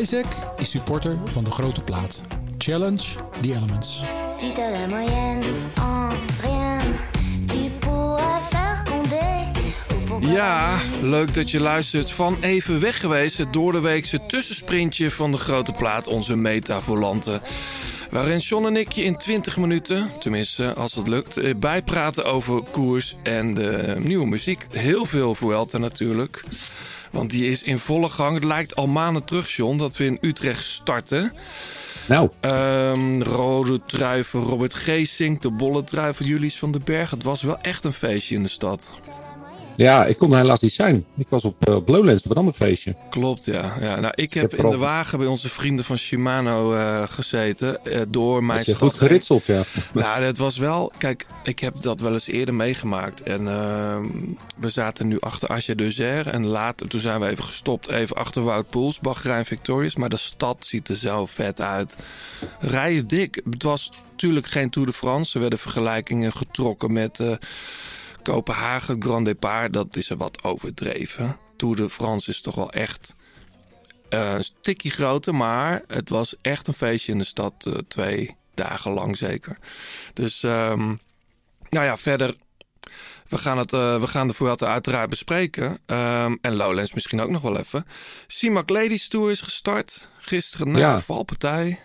Isaac is supporter van de grote plaat. Challenge the elements. Si t'as la moyenne en rien, tu pourras faire condé. Ja, leuk dat je luistert van even weg geweest. Het doordeweekse tussensprintje van de grote plaat, onze metavolante. Waarin John en ik je in 20 minuten, tenminste als het lukt, eh, bijpraten over koers en de nieuwe muziek. Heel veel Vuelta natuurlijk. Want die is in volle gang. Het lijkt al maanden terug, John, dat we in Utrecht starten. Nou. Um, rode truiven, Robert Geesink, de bolle truiven, Julius van den Berg. Het was wel echt een feestje in de stad. Ja, ik kon er helaas niet zijn. Ik was op uh, Blowlands op een ander feestje. Klopt, ja. ja nou, ik, heb, in de wagen bij onze vrienden van Shimano uh, gezeten. Uh, door mijn je goed geritseld, ja. Nou, het was wel... Kijk, ik heb dat wel eens eerder meegemaakt. En ehm, we zaten nu achter Asje Deuzer. En later, toen zijn we even gestopt. Even achter Wout Poels, Bahrein Victorious. Maar de stad ziet er zo vet uit. Rijden dik. Het was natuurlijk geen Tour de France. Er werden vergelijkingen getrokken met... Kopenhagen, Grand Depart, dat is er wat overdreven. Tour de France is toch wel echt uh, een stikje groter, maar het was echt een feestje in de stad. Uh, twee dagen lang zeker. Dus um, nou ja, verder. We gaan, het, uh, we gaan de Vuelta uiteraard bespreken. Um, en Lowlands misschien ook nog wel even. CIMAC Ladies Tour is gestart. Gisteren na ja. valpartij.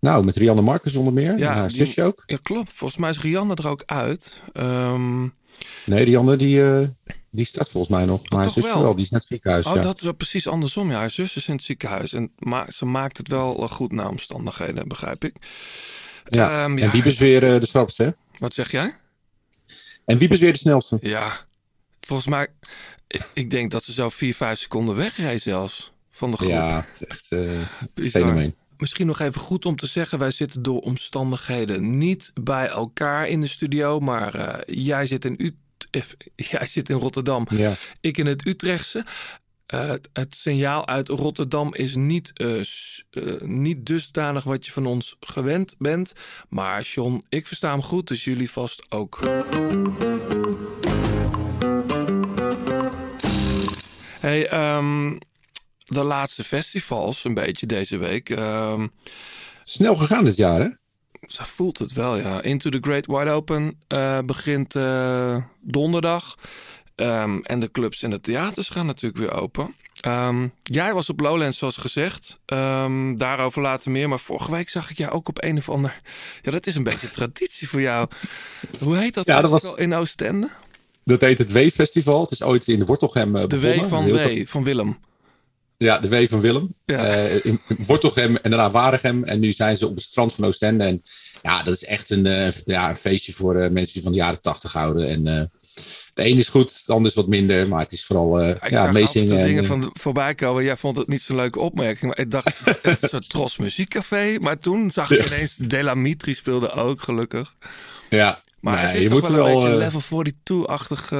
Nou, met Rianne Marcus onder meer. Ja, haar zusje ook. Ja, klopt. Volgens mij is Rianne er ook uit. Um, Nee, die andere die, uh, die staat volgens mij nog. Maar oh, haar zus wel. die is net ziekenhuis. Oh, ja. dat is precies andersom. Ja, haar zus is in het ziekenhuis. En maar ze maakt het wel goed naar omstandigheden, begrijp ik. Ja, um, ja en Wiep is weer uh, de snelste, hè? Wat zeg jij? En Wiep is weer de snelste. Ja, volgens mij... Ik, ik denk dat ze zo 4, 5 seconden wegrijden zelfs. Van de groep. Ja, echt uh, fenomeen misschien nog even goed om te zeggen: wij zitten door omstandigheden niet bij elkaar in de studio, maar uh, jij zit in Ut jij zit in Rotterdam, ja. ik in het Utrechtse. Uh, het signaal uit Rotterdam is niet, uh, uh, niet dusdanig wat je van ons gewend bent. Maar John, ik versta hem goed, dus jullie vast ook. Hey, um, de laatste festivals een beetje deze week. Uh, Snel gegaan dit jaar, hè? Zo voelt het wel, ja. Into the Great Wide Open uh, begint uh, donderdag. Um, en de clubs en de theaters gaan natuurlijk weer open. Um, jij was op Lowlands, zoals gezegd. Um, daarover later meer. Maar vorige week zag ik jou ook op een of ander... Ja, dat is een beetje traditie voor jou. Hoe heet dat, ja, dat was... in Oostende? Dat heet het W-festival. Het is ooit in de Wortelgem uh, De W van W, van Willem. Ja, de W van Willem. Uh, in Wortelgem en daarna Waregem. En nu zijn ze op het strand van Oostende. En ja, dat is echt een, uh, ja, een feestje voor uh, mensen die van de jaren tachtig houden. En de een is goed, de ander is wat minder. Maar het is vooral ik ja, meezingen. dingen van voorbij komen. Jij vond het niet zo'n leuke opmerking. Maar ik dacht, het is een Tros muziekcafé. Maar toen zag ik ineens, Delamitri speelde ook, gelukkig. Ja, maar nee, het is je moet wel een beetje level 42-achtig...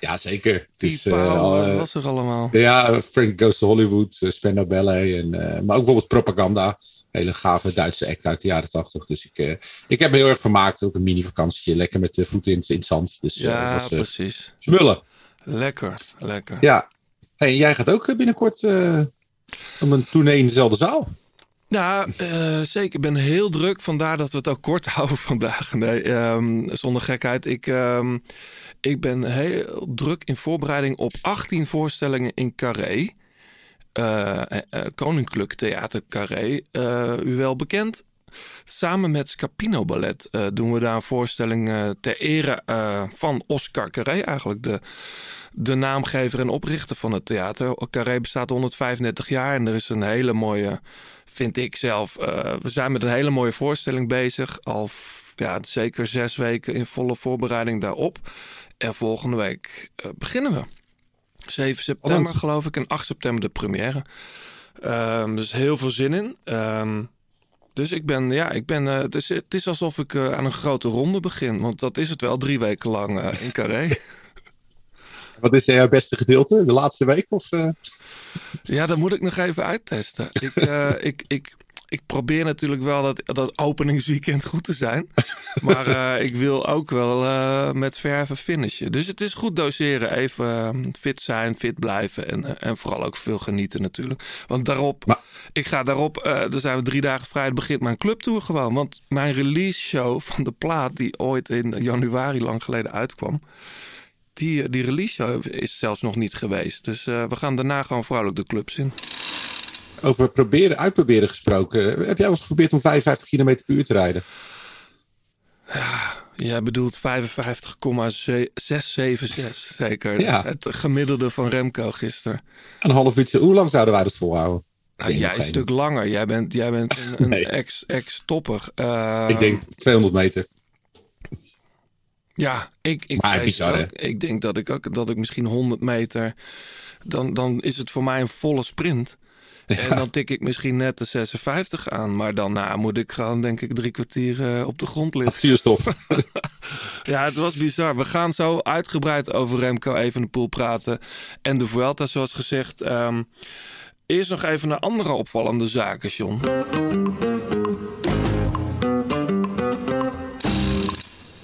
Ja, zeker. Het is, uh, was er allemaal? Ja, Frank Goes to Hollywood, uh, Spandau Ballet. En, uh, maar ook bijvoorbeeld Propaganda. Hele gave Duitse act uit de jaren tachtig. Dus ik, ik heb me heel erg vermaakt. Ook een mini-vakantietje. Lekker met de voeten in, in het zand. Dus, ja, was, precies. Smullen. Lekker, lekker. Ja. Hey, jij gaat ook binnenkort om een tournee in dezelfde zaal. Ja, uh, zeker. Ik ben heel druk. Vandaar dat we het ook kort houden vandaag. Nee, um, zonder gekheid. Ik, um, ik ben heel druk in voorbereiding op 18 voorstellingen in Carré. Uh, Koninklijk Theater Carré. u wel bekend. Samen met Scapino Ballet doen we daar een voorstelling ter ere van Oscar Carré. Eigenlijk de, de naamgever en oprichter van het theater. Carré bestaat 135 jaar en er is een hele mooie vind ik zelf. Uh, we zijn met een hele mooie voorstelling bezig. Al ja, zeker zes weken in volle voorbereiding daarop. En volgende week uh, beginnen we. 7 september geloof ik en 8 september de première. Um, dus heel veel zin in. Um, dus ik ben, ja, ik ben, uh, het, is, het is alsof ik aan een grote ronde begin. Want dat is het wel drie weken lang in Carré. Wat is jouw beste gedeelte? De laatste week? Of, ja, dat moet ik nog even uittesten. Ik, uh, ik, ik, ik probeer natuurlijk wel dat, dat openingsweekend goed te zijn. Maar uh, ik wil ook wel uh, met verven finishen. Dus het is goed doseren. Even uh, fit zijn, fit blijven. En, en vooral ook veel genieten natuurlijk. Want daarop, maar... ik ga daarop, er zijn we drie dagen vrij. begint mijn clubtour gewoon. Want mijn release show van de plaat, die ooit in januari lang geleden uitkwam. Die, die release show is zelfs nog niet geweest. Dus we gaan daarna gewoon vrolijk de clubs in. Over proberen, uitproberen gesproken. Heb jij wel eens geprobeerd om 55 km per uur te rijden? Ja, jij bedoelt 55,676 zeker. Ja. Het gemiddelde van Remco gisteren. Een half uurtje. Hoe lang zouden wij dat volhouden? Nou, jij een stuk langer. Jij bent, jij bent een, een ex, ex-topper. Uh, ik denk 200 meter. Ja, ik, ik, maar bizar, ook, ik denk dat ik ook dat ik misschien 100 meter. Dan, dan is het voor mij een volle sprint. En dan tik ik misschien net de 56 aan. Maar daarna moet ik gewoon, denk ik, drie kwartier uh, op de grond liggen. Zuurstof. ja, het was bizar. We gaan zo uitgebreid over Remco even de pool praten. En de Vuelta, zoals gezegd. Um, eerst nog even naar andere opvallende zaken, John.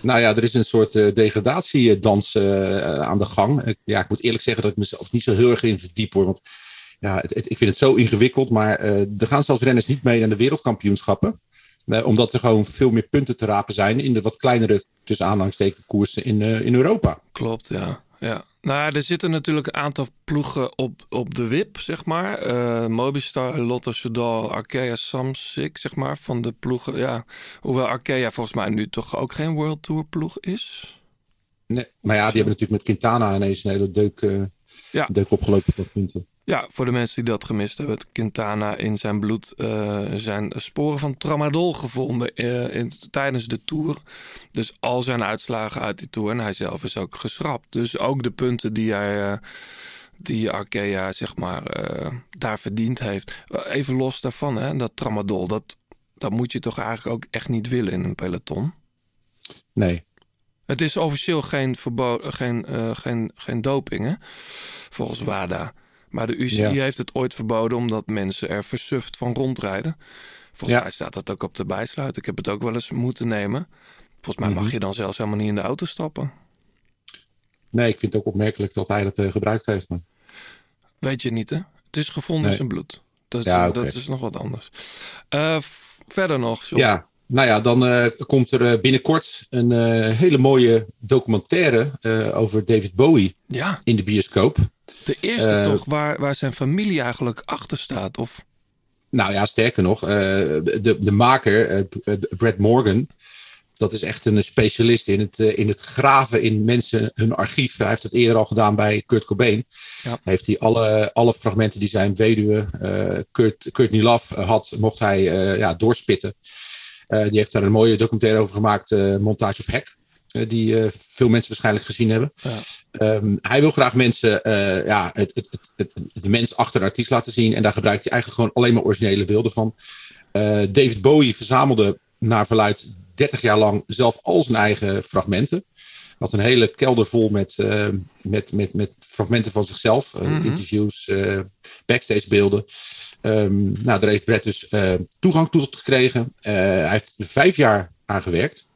Nou ja, er is een soort uh, degradatiedans uh, aan de gang. ja, ik moet eerlijk zeggen dat ik mezelf niet zo heel erg in verdiep hoor. Want ja, het, ik vind het zo ingewikkeld. Maar uh, er gaan zelfs renners niet mee naar de wereldkampioenschappen. Omdat er gewoon veel meer punten te rapen zijn in de wat kleinere, tussen aanhangsteken, koersen in, in Europa. Klopt, ja. ja. Nou, er zitten natuurlijk een aantal ploegen op, op de wip, zeg maar. Uh, Mobistar, Lotto Soudal, Arkea, Samsic, zeg maar, van de ploegen. Ja, hoewel Arkea volgens mij nu toch ook geen World Tour ploeg is. Nee, maar ja, die hebben natuurlijk met Quintana ineens een hele deuk, uh, ja. deuk opgelopen op punten. Ja, voor de mensen die dat gemist hebben. Quintana in zijn bloed uh, zijn sporen van tramadol gevonden uh, in, tijdens de Tour. Dus al zijn uitslagen uit die Tour. En hij zelf is ook geschrapt. Dus ook de punten die hij... Uh, die Arkea zeg maar daar verdiend heeft. Even los daarvan, hè, dat tramadol, dat, dat moet je toch eigenlijk ook echt niet willen in een peloton? Nee. Het is officieel geen, verbo geen, geen, geen doping, hè? volgens WADA. Maar de UCI heeft het ooit verboden omdat mensen er versuft van rondrijden. Volgens mij staat dat ook op de bijsluit. Ik heb het ook wel eens moeten nemen. Volgens mij mag mhm. je dan zelfs helemaal niet in de auto stappen. Nee, ik vind het ook opmerkelijk dat hij dat uh, gebruikt heeft. Maar... Weet je niet, hè? Het is gevonden in zijn bloed. Dat, ja, dat is nog wat anders. Uh, verder nog. Ja, nou ja, dan uh, komt er binnenkort een hele mooie documentaire over David Bowie ja. in de bioscoop. De eerste toch waar, waar zijn familie eigenlijk achter staat? Of? Nou ja, sterker nog, de, de maker, Brad Morgan, dat is echt een specialist in het, in het graven in mensen hun archief. Hij heeft het eerder al gedaan bij Kurt Cobain. Ja. Heeft hij alle, alle fragmenten die zijn weduwe uh, Kurt, Kurt Nilaf had, mocht hij uh, ja, doorspitten. Uh, die heeft daar een mooie documentaire over gemaakt, Montage of Hack. Die veel mensen waarschijnlijk gezien hebben. Ja. Um, hij wil graag mensen ja, het, het, het, het, de mens achter de artiest laten zien. En daar gebruikt hij eigenlijk gewoon alleen maar originele beelden van. David Bowie verzamelde naar verluid 30 jaar lang zelf al zijn eigen fragmenten. Had een hele kelder vol met, uh, met, met, met fragmenten van zichzelf. Uh, mm -hmm. Interviews, uh, backstage beelden. Um, nou, daar heeft Brett dus toegang tot gekregen. hij heeft er vijf jaar aan gewerkt.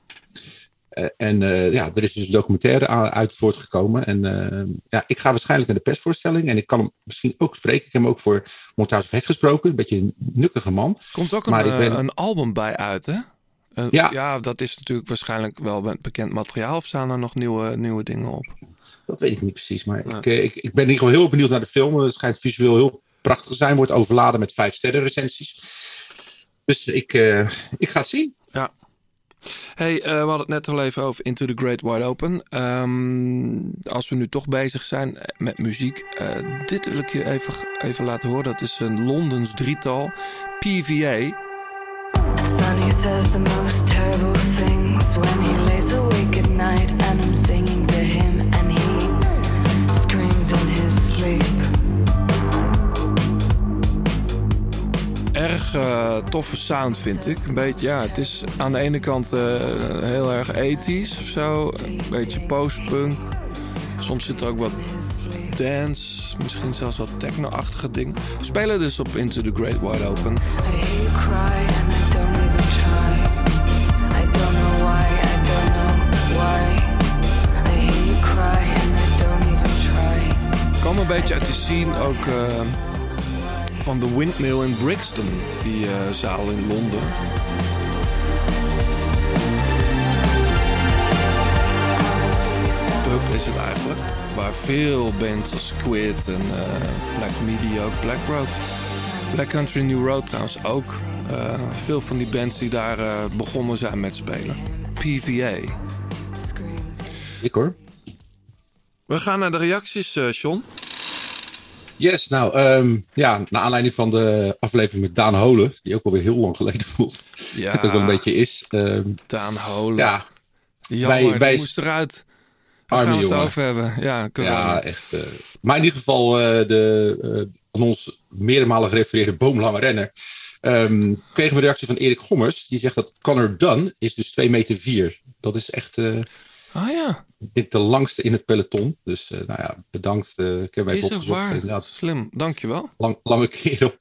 En ja, er is dus een documentaire uit voortgekomen. En ja, ik ga waarschijnlijk naar de persvoorstelling. En ik kan hem misschien ook spreken. Ik heb hem ook voor Montage Weg gesproken. Een beetje een nukkige man. Komt ook maar een, ik ben... een album bij uit, hè? Ja. ja, dat is natuurlijk waarschijnlijk wel bekend materiaal. Of staan er nog nieuwe, nieuwe dingen op? Dat weet ik niet precies. Maar ik, ik, ik ben in ieder geval heel benieuwd naar de film. Het schijnt visueel heel prachtig te zijn. Wordt overladen met vijf sterren recensies. Dus ik, uh, ik ga het zien. Hey, uh, we hadden het net al even over Into the Great Wide Open. Um, als we nu toch bezig zijn met muziek. Uh, dit wil ik je even, even laten horen. Dat is een Londens drietal. PVA. Sonny says the most terrible things when he lays awake at night and I'm singing Erg uh, toffe sound vind ik. Een beetje, ja, het is aan de ene kant uh, heel erg ethisch of zo. Een beetje postpunk. Soms zit er ook wat dance, misschien zelfs wat techno-achtige dingen. spelen dus op Into the Great Wide Open. I cry and I don't even try. I don't know why I kwam een beetje uit de scene ook uh, van de Windmill in Brixton, die uh, zaal in Londen. Pub is het eigenlijk, waar veel bands als Squid en uh, Black Media ook Black Road. Black Country New Road trouwens ook. veel van die bands die daar begonnen zijn met spelen. PVA. Ik hoor. We gaan naar de reacties, uh, John. Yes, nou um, ja, naar aanleiding van de aflevering met Daan Holen, die ook alweer heel lang geleden voelt. Ja, het ook wel een beetje is. Um, Daan Holen. Ja, Jammer, wij, wij moest eruit. We gaan het over hebben. Ja, ja echt. Uh, maar in ieder geval, uh, de uh, aan ons meerdere malen gerefereerde boomlange renner. Um, kregen we een reactie van Erik Gommers. Die zegt dat Connor Dunn is dus 2 meter 4. Dat is echt Ah ja. Dit de langste in het peloton. Dus uh, nou ja, bedankt. Uh, ik heb mij opgezocht. Waar? Inderdaad. Slim, dankjewel. Lang, lange kerel.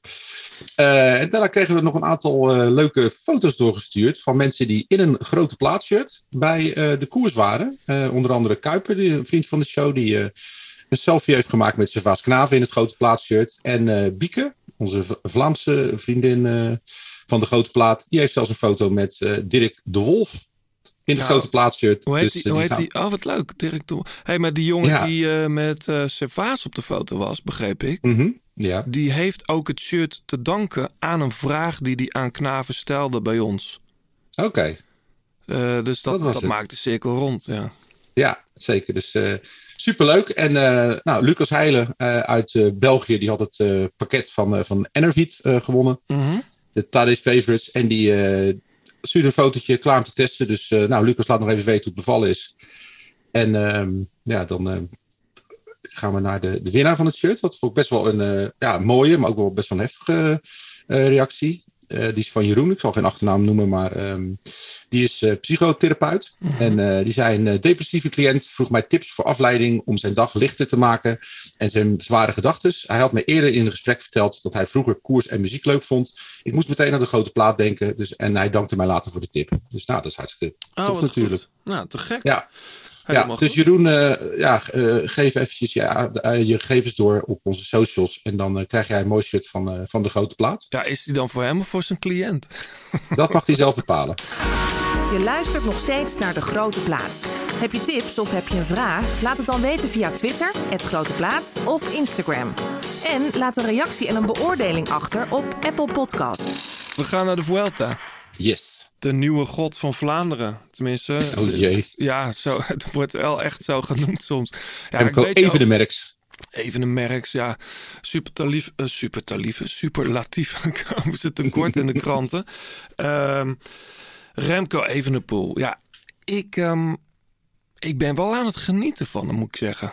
Uh, en daarna kregen we nog een aantal leuke foto's doorgestuurd van mensen die in een grote plaatshirt bij de koers waren. onder andere Kuiper, die, een vriend van de show, die een selfie heeft gemaakt met Servaas Knaven in het grote plaatshirt. En Bieke, onze Vlaamse vriendin van de grote plaat, die heeft zelfs een foto met Dirk de Wolf in de grote plaatshirt. Hoe heet, dus, die, hoe heet die? Oh, wat leuk. Dirk hey, maar die jongen die uh, met uh, Servaas op de foto was, begreep ik. Mm ja. Die heeft ook het shirt te danken aan een vraag die hij aan Knaven stelde bij ons. Oké. Okay. Uh, dus dat, dat, dat maakt de cirkel rond, ja. Ja, zeker. Dus superleuk. En nou, Lucas Heijlen uit België, die had het pakket van, van Enervit gewonnen. Mm -hmm. De Tadis Favorites. En die, stuurde een fotootje klaar om te testen. Dus uh, nou, Lucas laat nog even weten hoe het bevallen is. En uh, ja, dan uh, gaan we naar de, de winnaar van het shirt. Dat vond ik best wel een ja, mooie, maar ook wel best wel een heftige reactie. die is van Jeroen. Ik zal geen achternaam noemen, maar um, die is uh, psychotherapeut. Mm -hmm. En uh, die zijn uh, depressieve cliënt vroeg mij tips voor afleiding om zijn dag lichter te maken en zijn zware gedachten. Hij had me eerder in een gesprek verteld dat hij vroeger koers en muziek leuk vond. Ik moest meteen aan de grote plaat denken. Dus, en hij dankte mij later voor de tip. Dus nou, dat is hartstikke oh, tof natuurlijk. Goed. Nou, te gek. Ja. Ja, dus Jeroen, uh, ja, uh, geef eventjes ja, uh, je gegevens door op onze socials. En dan krijg jij een mooi shirt van, van de grote plaat. Ja, is die dan voor hem of voor zijn cliënt? Dat mag hij zelf bepalen. Je luistert nog steeds naar de grote plaat. Heb je tips of heb je een vraag? Laat het dan weten via Twitter, het Grote Plaat of Instagram. En laat een reactie en een beoordeling achter op Apple Podcast. We gaan naar de Vuelta. Yes. De nieuwe god van Vlaanderen. Tenminste. Oh jee. Ja, zo, het wordt wel echt zo genoemd soms. Ja, ik weet even de merks. Even een merks, ja. Supertalief, uh, supertalief, superlatief komen ze tekort in de kranten. Um, Remco Evenepoel. Ja, ik, um, ik ben wel aan het genieten van hem, moet ik zeggen.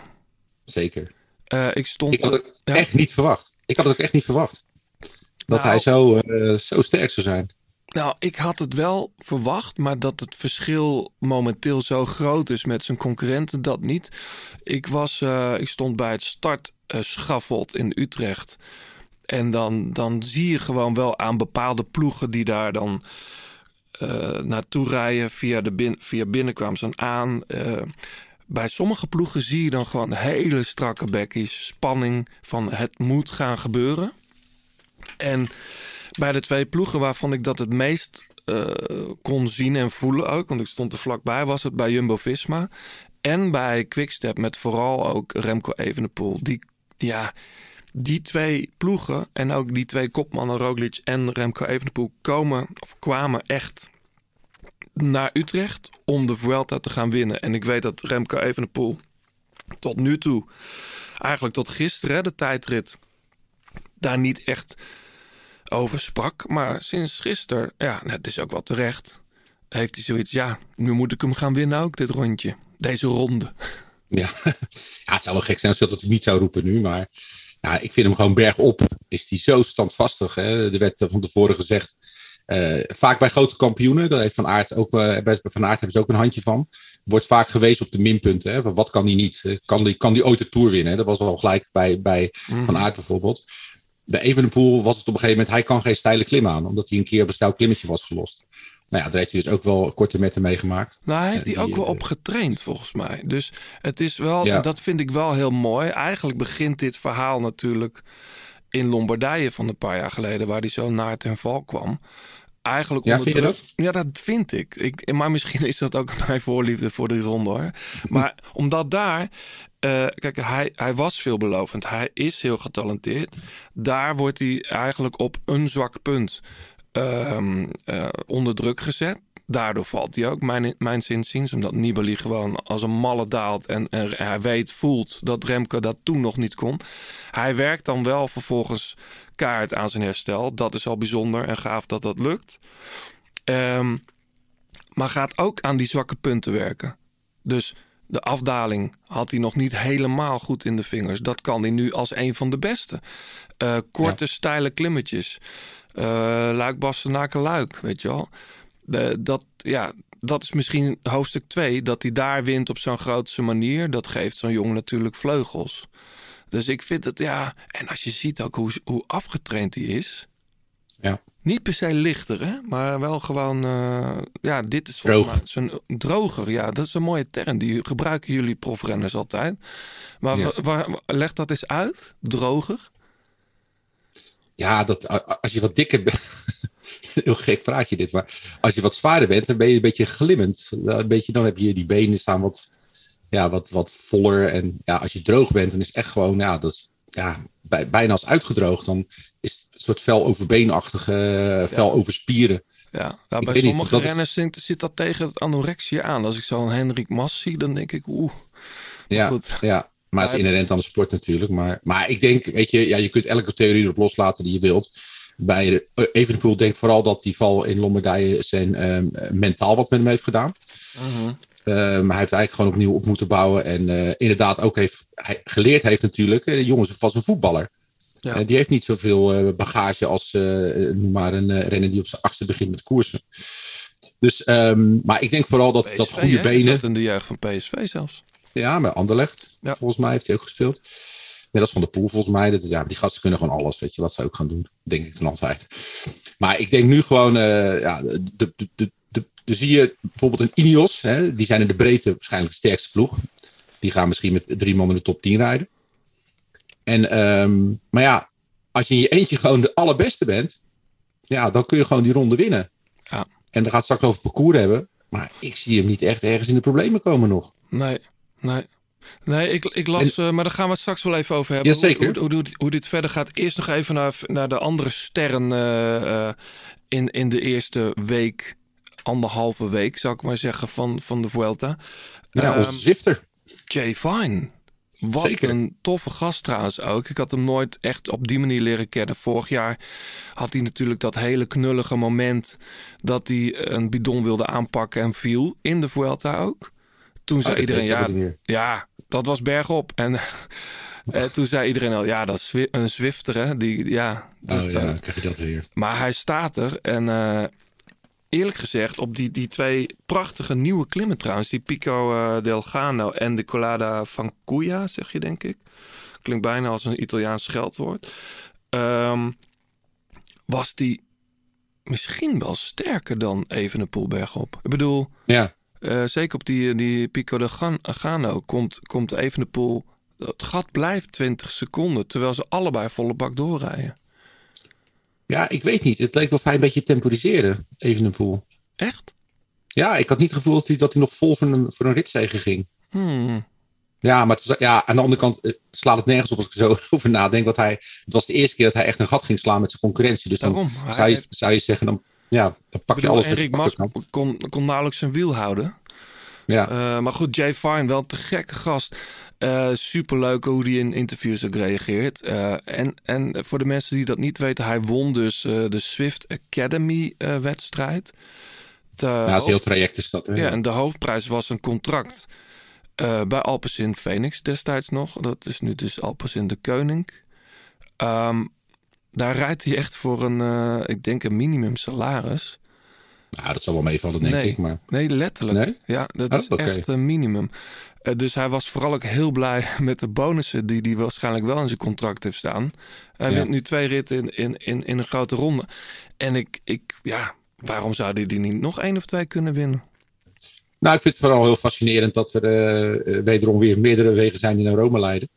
Zeker. Uh, ik stond... Ik had het echt niet verwacht. Ik had het ook echt niet verwacht. Dat nou, hij zo, uh, zo sterk zou zijn. Nou, ik had het wel verwacht, maar dat het verschil momenteel zo groot is met zijn concurrenten, dat niet. Ik, was, uh, ik stond bij het startschafot in Utrecht. En dan, dan zie je gewoon wel aan bepaalde ploegen die daar dan uh, naartoe rijden via, de bin, via aan. Uh, bij sommige ploegen zie je dan gewoon hele strakke bekkies, spanning van het moet gaan gebeuren. En bij de twee ploegen waarvan ik dat het meest uh, kon zien en voelen ook, want ik stond er vlakbij, was het bij Jumbo-Visma en bij Quickstep met vooral ook Remco Evenepoel. Die, ja, die twee ploegen en ook die twee kopmannen Roglic en Remco Evenepoel komen of kwamen echt naar Utrecht om de Vuelta te gaan winnen. En ik weet dat Remco Evenepoel tot nu toe, eigenlijk tot gisteren de tijdrit, daar niet echt over sprak. Maar sinds gisteren, ja, het is ook wel terecht, heeft hij zoiets, ja, nu moet ik hem gaan winnen ook, dit rondje. Deze ronde. Ja, ja het zou wel gek zijn als dat het niet zou roepen nu, maar ja, ik vind hem gewoon bergop. Is hij zo standvastig. Hè? Er werd van tevoren gezegd. Uh, vaak bij grote kampioenen, dat heeft Van Aert ook, uh, bij Van Aert hebben ze ook een handje van. Wordt vaak gewezen op de minpunten. Hè? Wat kan hij niet? Kan die, kan die ooit de Tour winnen? Dat was wel gelijk bij, bij mm. Van Aert bijvoorbeeld. Bij Evenepoel was het op een gegeven moment... hij kan geen steile klim aan, omdat hij een keer op een stijl klimmetje was gelost. nou ja, daar heeft hij dus ook wel korte metten meegemaakt. Nou, hij heeft hij ook wel op getraind volgens mij. Dus het is wel, ja. dat vind ik wel heel mooi. Eigenlijk begint dit verhaal natuurlijk in Lombardije van een paar jaar geleden, waar hij zo naar ten val kwam eigenlijk. Ja, vind je dat? Ja, dat vind ik. ik. Maar misschien is dat ook mijn voorliefde voor de ronde hoor. Maar omdat daar. Uh, kijk, hij, hij was veelbelovend. Hij is heel getalenteerd. Daar wordt hij eigenlijk op een zwak punt uh, uh, onder druk gezet. Daardoor valt hij ook, mijn, mijn. Omdat Nibali gewoon als een malle daalt. En, hij weet, voelt dat Remke dat toen nog niet kon. Hij werkt dan wel vervolgens kaart aan zijn herstel. Dat is al bijzonder en gaaf dat dat lukt. Um, maar gaat ook aan die zwakke punten werken. Dus de afdaling had hij nog niet helemaal goed in de vingers. Dat kan hij nu als een van de beste. Uh, korte, ja. steile klimmetjes. Uh, luik, Bastenaken, luik, weet je wel. De, dat, ja, dat is misschien hoofdstuk 2. Dat hij daar wint op zo'n grootste manier. Dat geeft zo'n jongen natuurlijk vleugels. Dus ik vind het, ja... En als je ziet ook hoe, hoe afgetraind hij is... Ja. Niet per se lichter, hè? maar wel gewoon... Uh, ja, dit is Droog. zo'n droger. Ja, dat is een mooie term. Die gebruiken jullie profrenners altijd. Maar ja. waar, leg dat eens uit. Droger. Ja, dat, als je wat dikker bent... Heel gek praatje dit, maar als je wat zwaarder bent, dan ben je een beetje glimmend. Een beetje, dan heb je die benen staan wat ja, wat, wat voller. En ja, als je droog bent, dan is echt gewoon, ja, dat is ja, bij, bijna als uitgedroogd. Dan is soort vel over beenachtige, vel over spieren. Ja, nou, bij sommige niet, renners is... zit dat tegen het anorexia aan. Als ik zo'n Henrik Mas zie, dan denk ik, oeh. Ja, goed. ja, maar het is inherent aan de sport natuurlijk. Maar, maar ik denk, weet je, ja, je kunt elke theorie erop loslaten die je wilt. Bij de, Evenepoel denkt vooral dat die val in Lombardije zijn um, mentaal wat met hem heeft gedaan. Uh -huh. Uh, maar hij heeft eigenlijk gewoon opnieuw op moeten bouwen. En uh, inderdaad ook heeft, hij geleerd heeft natuurlijk. De jongens was een voetballer. Ja. Uh, die heeft niet zoveel bagage als noem maar een renner die op zijn achtste begint met koersen. Dus, um, maar ik denk vooral dat, PSV, dat goede hè? benen. Dat in de jeugd van PSV zelfs. Ja, met Anderlecht. Ja. Volgens mij heeft hij ook gespeeld. Net als van de Poel volgens mij. Dat, ja, die gasten kunnen gewoon alles. Weet je wat ze ook gaan doen. Denk ik dan altijd. Maar ik denk nu gewoon. ja, de, de, de, zie je bijvoorbeeld een Ineos, hè, die zijn in de breedte waarschijnlijk de sterkste ploeg. Die gaan misschien met drie man in de top 10 rijden. En, um, maar ja, als je in je eentje gewoon de allerbeste bent, ja, dan kun je gewoon die ronde winnen. Ja. En dan gaat straks over parcours hebben. Maar ik zie hem niet echt ergens in de problemen komen nog. Nee, nee. Nee, ik, ik las, en, uh, maar daar gaan we het straks wel even over hebben. Ja, zeker. Hoe, hoe, hoe, hoe, dit verder gaat. Eerst nog even naar, naar de andere sterren uh, uh, in, in de eerste week anderhalve week, zou ik maar zeggen, van, van de Vuelta. Ja, um, onze Zwifter. Jay Fine. Wat Zeker. een toffe gast trouwens ook. Ik had hem nooit echt op die manier leren kennen. Vorig jaar had hij natuurlijk dat hele knullige moment... dat hij een bidon wilde aanpakken en viel. In de Vuelta ook. Toen zei oh, iedereen, ja, ja, dat was bergop. En... En toen zei iedereen al, ja, dat is een Zwifter, hè? Die, ja, dus, oh, ja, krijg je dat weer. Maar hij staat er en uh, eerlijk gezegd op die, die twee prachtige nieuwe klimmen trouwens. Die Pico uh, del Gano en de Colada van Cuya, zeg je denk ik. Klinkt bijna als een Italiaans scheldwoord. Um, was die misschien wel sterker dan Evenepoel bergop. Ik bedoel, ja. Uh, zeker op die, die Pico del Gano komt, komt Evenepoel... Het gat blijft 20 seconden, terwijl ze allebei volle bak doorrijden. Ja, ik weet niet. Het leek wel fijn een beetje temporiseerde, even een pool. Echt? Ja, ik had niet het gevoel dat hij, dat hij nog vol voor een, voor een ritzegen ging. Hmm. Ja, maar ja, aan de andere kant uh, slaat het nergens op als ik er zo over nadenk. Want hij, het was de eerste keer dat hij echt een gat ging slaan met zijn concurrentie. Dus dan zou je, zou je zeggen, dan, ja, dan pak je alles wat je Mas kon, kon nauwelijks zijn wiel houden. Ja. Uh, maar goed, Jay Fine, wel te gekke gast. Uh, superleuk hoe hij in interviews ook reageert. Uh, en, en voor de mensen die dat niet weten, hij won dus de Swift Academy wedstrijd. De ja, dat is heel traject is dat. Hè? Ja, en de hoofdprijs was een contract bij Alpecin Phoenix destijds nog. Dat is nu dus Alpecin de Koning. Um, daar rijdt hij echt voor een, ik denk een minimum salaris. Nou, dat zal wel meevallen, denk nee, ik. Maar... Nee, letterlijk. Nee? Ja, dat oh, is okay. echt een minimum. Uh, dus hij was vooral ook heel blij met de bonussen die hij waarschijnlijk wel in zijn contract heeft staan. Hij ja. wint nu twee ritten in, in, in, in een grote ronde. En ik, ik, ja, Waarom zou die, die niet nog één of twee kunnen winnen? Nou, ik vind het vooral heel fascinerend dat er uh, wederom weer meerdere wegen zijn die naar Rome leiden.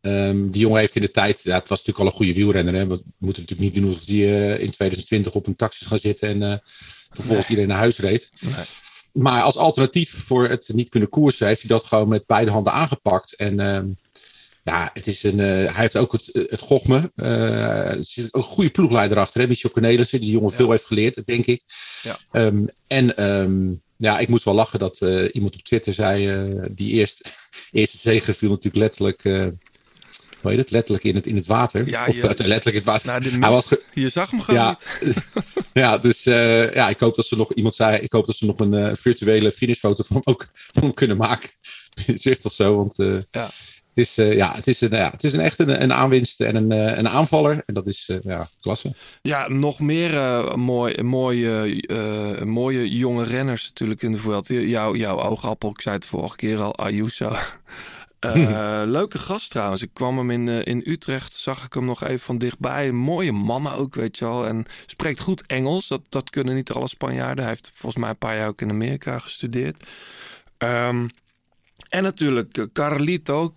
Um, die jongen heeft in de tijd, ja, het was natuurlijk al een goede wielrenner. Hè? We moeten natuurlijk niet doen alsof die uh, in 2020 op een taxi gaan zitten en vervolgens nee. iedereen naar huis reed. Maar als alternatief voor het niet kunnen koersen, heeft hij dat gewoon met beide handen aangepakt. En um, ja, het is een, uh, hij heeft ook het, het gochme. er zit een goede ploegleider achter, hè? Michel Cornelissen, die jongen ja. veel heeft geleerd, denk ik. Ja. Um, en ja, ik moest wel lachen dat iemand op Twitter zei, die eerst, eerste zegen viel natuurlijk letterlijk hoe heet het, letterlijk in het, in het water. Ja, of je, uh, letterlijk in het water. Nou, Hij was je zag hem gewoon ja, ja, dus uh, ja, ik hoop dat ze nog, iemand zei, ik hoop dat ze nog een uh, virtuele finishfoto van hem ook van hem kunnen maken. In zicht of zo, want ja. Het is, ja, het is, een, ja, het is een echt een, een aanwinst en een, een aanvaller. En dat is ja, klasse. Ja, nog meer mooi, mooie, mooie jonge renners natuurlijk in de Vuelta. Jouw, jouw oogappel, ik zei het vorige keer al, Ayuso. Uh, leuke gast trouwens. Ik kwam hem in, uh, in Utrecht, zag ik hem nog even van dichtbij. Mooie mannen ook, weet je wel. En spreekt goed Engels. Dat, dat kunnen niet alle Spanjaarden. Hij heeft volgens mij een paar jaar ook in Amerika gestudeerd. Um, en natuurlijk uh, Carlito,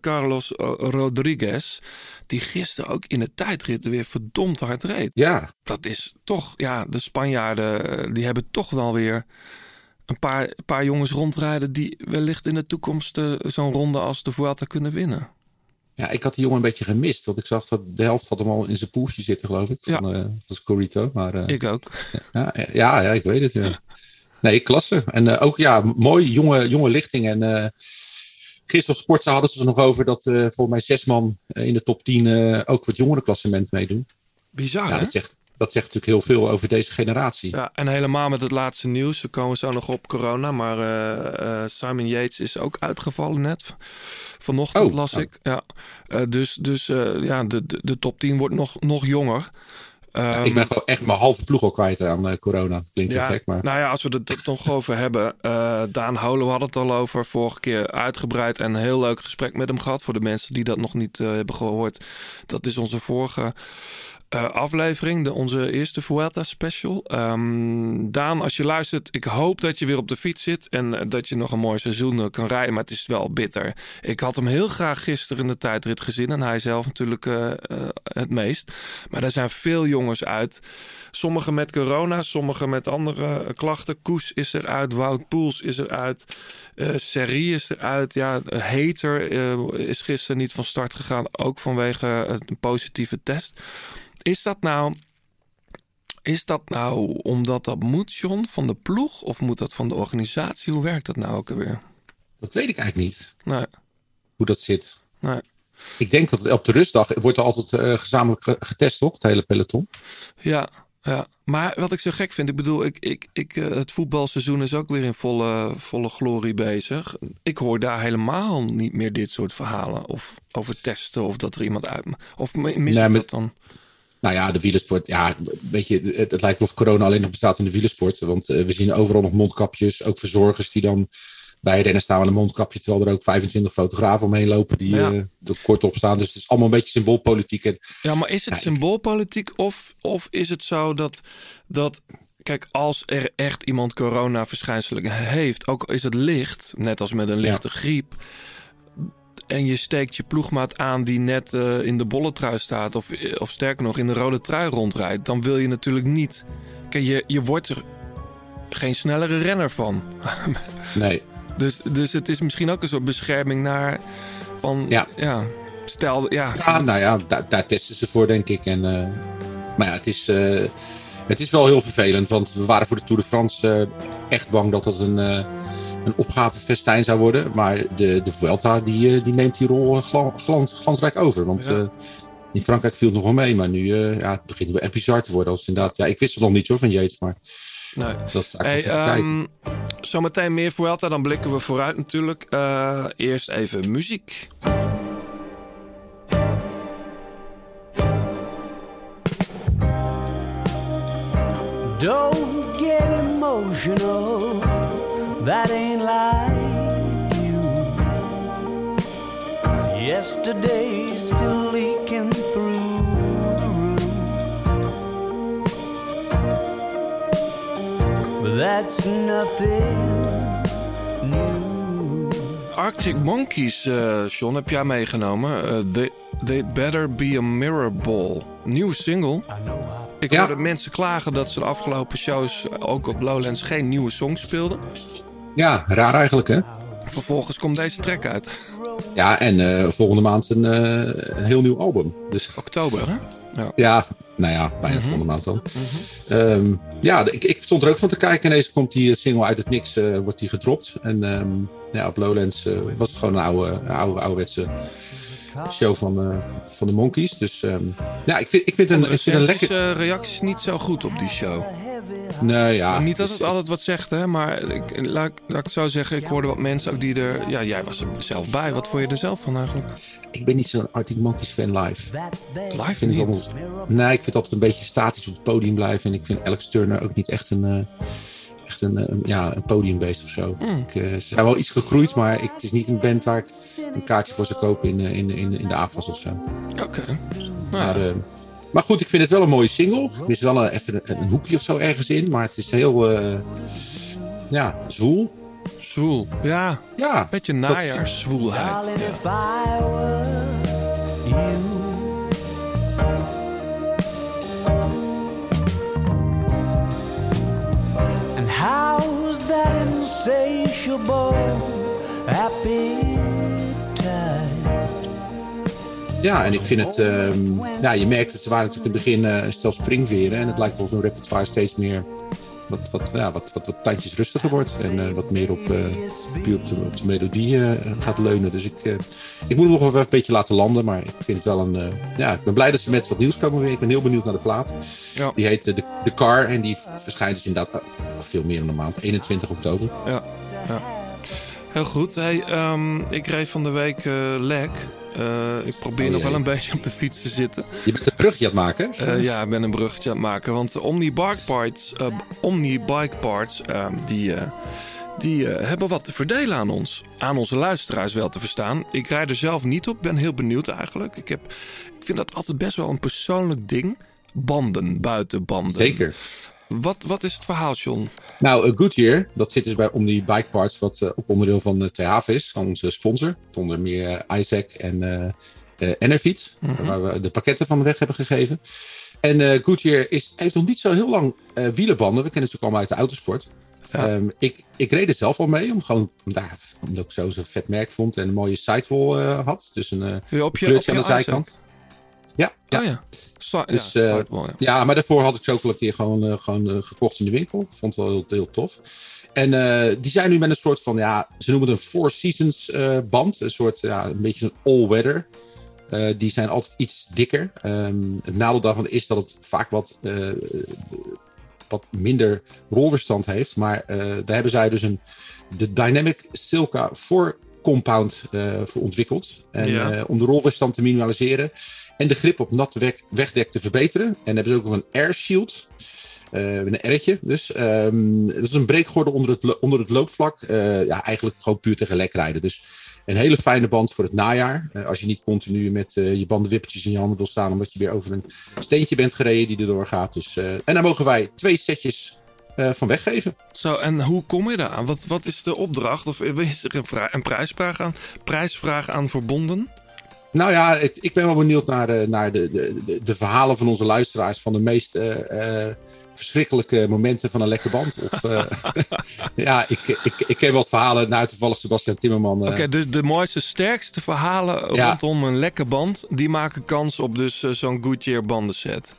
Carlos Rodriguez. Die gisteren ook in de tijdrit weer verdomd hard reed. Ja. Dat is toch, ja, de Spanjaarden, die hebben toch wel weer een paar, paar jongens rondrijden die wellicht in de toekomst uh, zo'n ronde als de Vuelta kunnen winnen. Ja, ik had die jongen een beetje gemist. Want ik zag dat de helft had hem al in zijn poeltje zitten, geloof ik. Van, ja. uh, van Scorito. Maar, uh, ik ook. Ja, ja, ja, ik weet het. Ja. Nee, klasse. En ook ja, mooi jonge, jonge lichting. En gisteren op Sportza hadden ze er nog over dat voor mij zes man in de top 10 ook voor het jongerenklassement meedoen. Bizar, ja, dat zegt, dat zegt natuurlijk heel veel over deze generatie. Ja, en helemaal met het laatste nieuws. We komen zo nog op corona. Maar uh, uh, Simon Yates is ook uitgevallen net. Vanochtend oh, las oh. ik. Ja. Uh, dus dus ja, de, de, de, top 10 wordt nog, nog jonger. Um, ik ben gewoon echt mijn halve ploeg al kwijt aan corona. Klinkt ja, gek, maar... Nou ja, als we het er toch over hebben. Daan Holo had het al over. Vorige keer uitgebreid en een heel leuk gesprek met hem gehad. Voor de mensen die dat nog niet hebben gehoord. Dat is onze vorige uh, aflevering, de, onze eerste Vuelta special. Um, Daan, als je luistert, ik hoop dat je weer op de fiets zit en uh, dat je nog een mooi seizoen uh, kan rijden, maar het is wel bitter. Ik had hem heel graag gisteren in de tijdrit gezien en hij zelf natuurlijk het meest. Maar er zijn veel jongens uit. Sommigen met corona, sommigen met andere klachten. Koes is eruit, Wout Poels is eruit, Serie is eruit. Ja, Hater is gisteren niet van start gegaan, ook vanwege een positieve test. Is dat nou. Is dat nou omdat dat moet, John, van de ploeg? Of moet dat van de organisatie? Hoe werkt dat nou ook alweer? Dat weet ik eigenlijk niet. Nee. Hoe dat zit. Nee. Ik denk dat op de rustdag wordt er altijd uh, gezamenlijk getest, toch? Het hele peloton. Ja, ja. Maar wat ik zo gek vind, ik bedoel, ik, ik, ik, uh, het voetbalseizoen is ook weer in volle, volle glorie bezig. Ik hoor daar helemaal niet meer dit soort verhalen. Of over testen, of dat er iemand uit. Of mis nee, dat dan? Nou ja, de wielersport. Ja, weet je, het, het lijkt of corona alleen nog bestaat in de wielersport. Want uh, we zien overal nog mondkapjes. Ook verzorgers die dan bij rennen staan met een mondkapje. Terwijl er ook 25 fotografen omheen lopen die ja. uh, er kort op staan. Dus het is allemaal een beetje symboolpolitiek. En, ja, maar is het symboolpolitiek of, of is het zo dat, dat Kijk, als er echt iemand corona-verschijnselen heeft, ook is het licht, net als met een lichte ja. griep, en je steekt je ploegmaat aan die net uh, in de bolle trui staat... Of, of sterker nog in de rode trui rondrijdt... dan wil je natuurlijk niet... Kijk, je, je wordt er geen snellere renner van. nee. Dus, dus het is misschien ook een soort bescherming naar... van, ja, ja stel... Ja, ja nou ja, daar, daar testen ze voor, denk ik. En, uh, maar ja, het is... Uh, het is wel heel vervelend, want we waren voor de Tour de France echt bang dat dat een een opgavefestijn zou worden. Maar de, de Vuelta die, eh, die neemt die rol eh, glans, glansrijk over. Want ja. uh, in Frankrijk viel het nog wel mee. Maar nu uh, ja, het begint weer echt bizar te worden. Als inderdaad, ja, ik wist het nog niet hoor van Yates. Maar nee. dat is hey, um, Zometeen meer Vuelta. Dan blikken we vooruit natuurlijk. Uh, eerst even muziek. Don't get emotional that ain't like you. Yesterday still leaking through the roof. That's nothing new. Arctic Monkeys, uh, John, heb jij meegenomen. Uh, they, They'd Better Be a Mirror Ball. Nieuwe single. Ik hoorde mensen klagen dat ze de afgelopen shows, ook op Lowlands, geen nieuwe songs speelden. Ja, raar eigenlijk hè. Vervolgens komt deze track uit. Ja, en uh, volgende maand een, uh, een, heel nieuw album. Dus... Oktober, hè? Ja. ja, nou ja, bijna mm -hmm. volgende maand dan. Mm -hmm. um, ja, ik, ik stond er ook van te kijken. Ineens komt die single uit het niks, uh, wordt die gedropt. En um, ja, op Lowlands was het gewoon een oude, oude, ouderwetse show van, uh, van de Monkeys. Dus um, ja, ik vind, ik vind, een, ik vind een lekker... Uh, reacties niet zo goed op die show. Nee, ja. Niet dat het altijd wat zegt, hè, maar ik, laat, laat ik zo zeggen, ik hoorde wat mensen ook die er... Ja, jij was er zelf bij. Wat vond je er zelf van eigenlijk? Ik ben niet zo'n Arctic Monkeys fan live. Live vind ik altijd, Nee, ik vind het altijd een beetje statisch op het podium blijven. En ik vind Alex Turner ook niet echt een... Uh, echt een, een, ja, een podiumbeest of zo. Mm. Ik, uh, ze zijn wel iets gegroeid, maar ik, het is niet een band waar ik een kaartje voor zou kopen in, in, in, in de AFAS of zo. Oké. Okay. Maar, uh, maar goed, ik vind het wel een mooie single. Er is wel een, even een, een hoekje of zo ergens in, maar het is heel uh, ja, zwoel. Zwoel, ja. Ja. Beetje najaarszwoelheid. Ja. How's that insatiable appetite? Ja, en ik vind het... Um, je merkt dat ze waren natuurlijk in het begin uh, stel springveren. En het lijkt wel of repertoire steeds meer... Wat, wat, ja, wat, wat, wat tandjes rustiger wordt. En uh, wat meer op, uh, puur op de, op de melodie gaat leunen. Dus ik, ik moet hem nog even een beetje laten landen. Maar ik vind het wel een... ja, ik ben blij dat ze met wat nieuws komen weer. Ik ben heel benieuwd naar de plaat. Ja. Die heet de, de Car. En die verschijnt dus inderdaad veel meer dan een maand. 21 oktober. Ja, ja. Heel goed. Hey, um, ik reed van de week lek. Uh, ik probeer oh, nog wel een beetje op de fiets te zitten. Je bent een brugje aan het maken? Uh, ja, ik ben een bruggetje aan het maken. Want Omni Bike Parts, uh, Omni Bike Parts die, die hebben wat te verdelen aan ons. Aan onze luisteraars wel te verstaan. Ik rijd er zelf niet op. ben heel benieuwd eigenlijk. Ik, heb, ik vind dat altijd best wel een persoonlijk ding. Banden, buitenbanden. Zeker. Wat, wat is het verhaal, John? Nou, uh, Goodyear, dat zit dus bij Omni Bike Parts, wat uh, ook onderdeel van de THV is, van onze sponsor. Onder meer Isaac en Enerfiet, mm -hmm. waar we de pakketten van de weg hebben gegeven. En uh, Goodyear is, heeft nog niet zo heel lang wielenbanden. We kennen ze ook allemaal uit de autosport. Ja. Um, ik, ik reed er zelf al mee, om gewoon, daar, omdat ik zo zo'n vet merk vond en een mooie sidewall had. Dus een uh, op je, kleurtje aan de zijkant. Ja, ja. Oh, ja. So, dus, ja, uh, ja. ja, maar daarvoor had ik ze ook al een keer gewoon, uh, gewoon uh, gekocht in de winkel. Ik vond het wel heel, heel tof. En die zijn nu met een soort van, ja, ze noemen het een Four Seasons band. Een soort, ja, een beetje een all-weather. die zijn altijd iets dikker. Um, het nadeel daarvan is dat het vaak wat, wat minder rolverstand heeft. Maar daar hebben zij dus een, de Dynamic Silka 4 compound voor ontwikkeld. En ja. om de rolverstand te minimaliseren en de grip op nat wegdek te verbeteren. En hebben ze ook nog een air shield. Uh, een R'tje dus. Um, dat is een breekgordel onder het, onder het loopvlak. Uh, ja, eigenlijk gewoon puur tegen lek rijden. Dus een hele fijne band voor het najaar. Uh, als je niet continu met je bandenwippertjes in je handen wil staan. Omdat je weer over een steentje bent gereden die erdoor gaat. Dus, en daar mogen wij twee setjes van weggeven. Zo, en hoe kom je daar aan? Wat, wat is de opdracht? Of is er een, een prijsvraag aan, prijsvraag aan verbonden? Nou ja, het, ik ben wel benieuwd naar, de, naar de, de, de, verhalen van onze luisteraars. Van de meest uh, uh, verschrikkelijke momenten van een lekke band. Of, ja, ik, ik, ik ken wat verhalen. Nou, toevallig Sebastian Timmerman. Oké, okay, dus de mooiste, sterkste verhalen ja. rondom een lekke band. Die maken kans op dus zo'n Goodyear bandenset.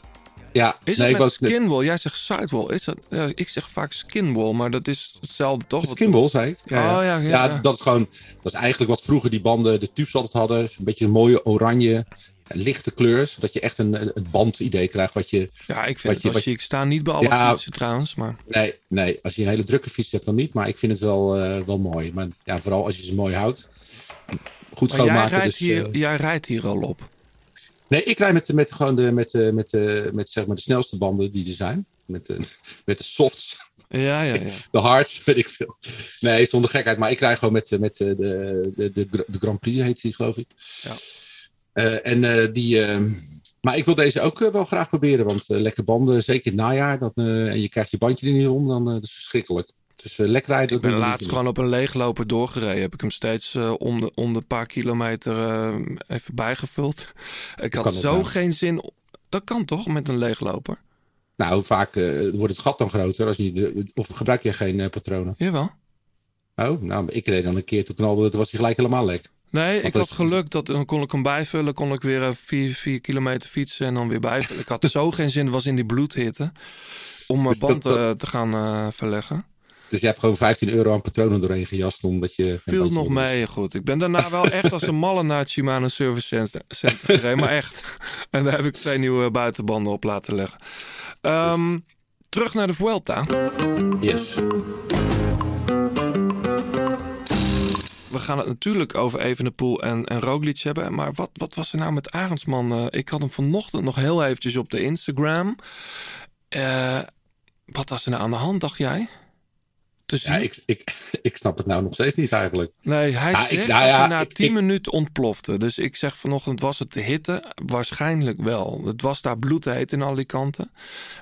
Ja, is nee, het met skinwall? Jij zegt sidewall. Is dat, ja, ik zeg vaak skinwall, maar dat is hetzelfde toch? Skinwall, zei ik. Ja, oh, ja, ja, ja, dat is gewoon... Dat is eigenlijk wat vroeger die banden, de tubes altijd hadden. Een beetje een mooie oranje, lichte kleur. Zodat je echt een, een bandidee krijgt wat je... Ja, ik vind wat het wel chic. Staan niet bij alle fietsen trouwens, maar... Nee, nee, als je een hele drukke fiets hebt dan niet. Maar ik vind het wel, uh, wel mooi. Maar ja, vooral als je ze mooi houdt. Goed schoonmaken. Jij rijdt, dus, hier, uh, jij rijdt hier al op. Nee, ik rij met, met, gewoon de, met, met, met, met, zeg maar de snelste banden die er zijn. Met de, met de softs. Ja, ja, ja. De hards, weet ik veel. Nee, zonder gekheid. Maar ik rij gewoon met, met de, de, de, de Grand Prix, heet die, geloof ik. Ja. Uh, en uh, die, uh, Maar ik wil deze ook wel graag proberen. Want lekker banden, zeker in het najaar. Dat, en je krijgt je bandje er niet om, dan is verschrikkelijk. Dus uh, lekker. Ik ben laatst gewoon op een leegloper doorgereden. Heb ik hem steeds uh, om, de, om de paar kilometer uh, even bijgevuld. Ik had zo geen zin. Dat kan toch met een leegloper? Nou, vaak wordt het gat dan groter. Als je de, of gebruik je geen patronen? Jawel. Oh, nou, ik reed dan een keer toen knalde het, was hij gelijk helemaal lek. Nee, ik had geluk dat dan kon ik hem bijvullen. Kon ik weer vier, vier kilometer fietsen en dan weer bijvullen. ik had zo geen zin, was in die bloedhitte, om mijn dus band te gaan verleggen. Dus je hebt gewoon 15 euro aan patronen doorheen gejast omdat je... Viel nog mee, goed. Ik ben daarna wel echt als een malle naar het Shimano Service Center, gereden. Maar echt. En daar heb ik twee nieuwe buitenbanden op laten leggen. Um, terug naar de Vuelta. Yes. We gaan het natuurlijk over Evenepoel en, en Roglic hebben. Maar wat, wat was er nou met Arendsman? Uh, ik had hem vanochtend nog heel eventjes op de Instagram. Uh, wat was er nou aan de hand, dacht jij? Ja, ik, ik, ik snap het nou nog steeds niet eigenlijk. Nee, hij zegt nou ja, na tien minuten ontplofte. Dus ik zeg vanochtend, was het de hitte? Waarschijnlijk wel. Het was daar bloedheet in kanten.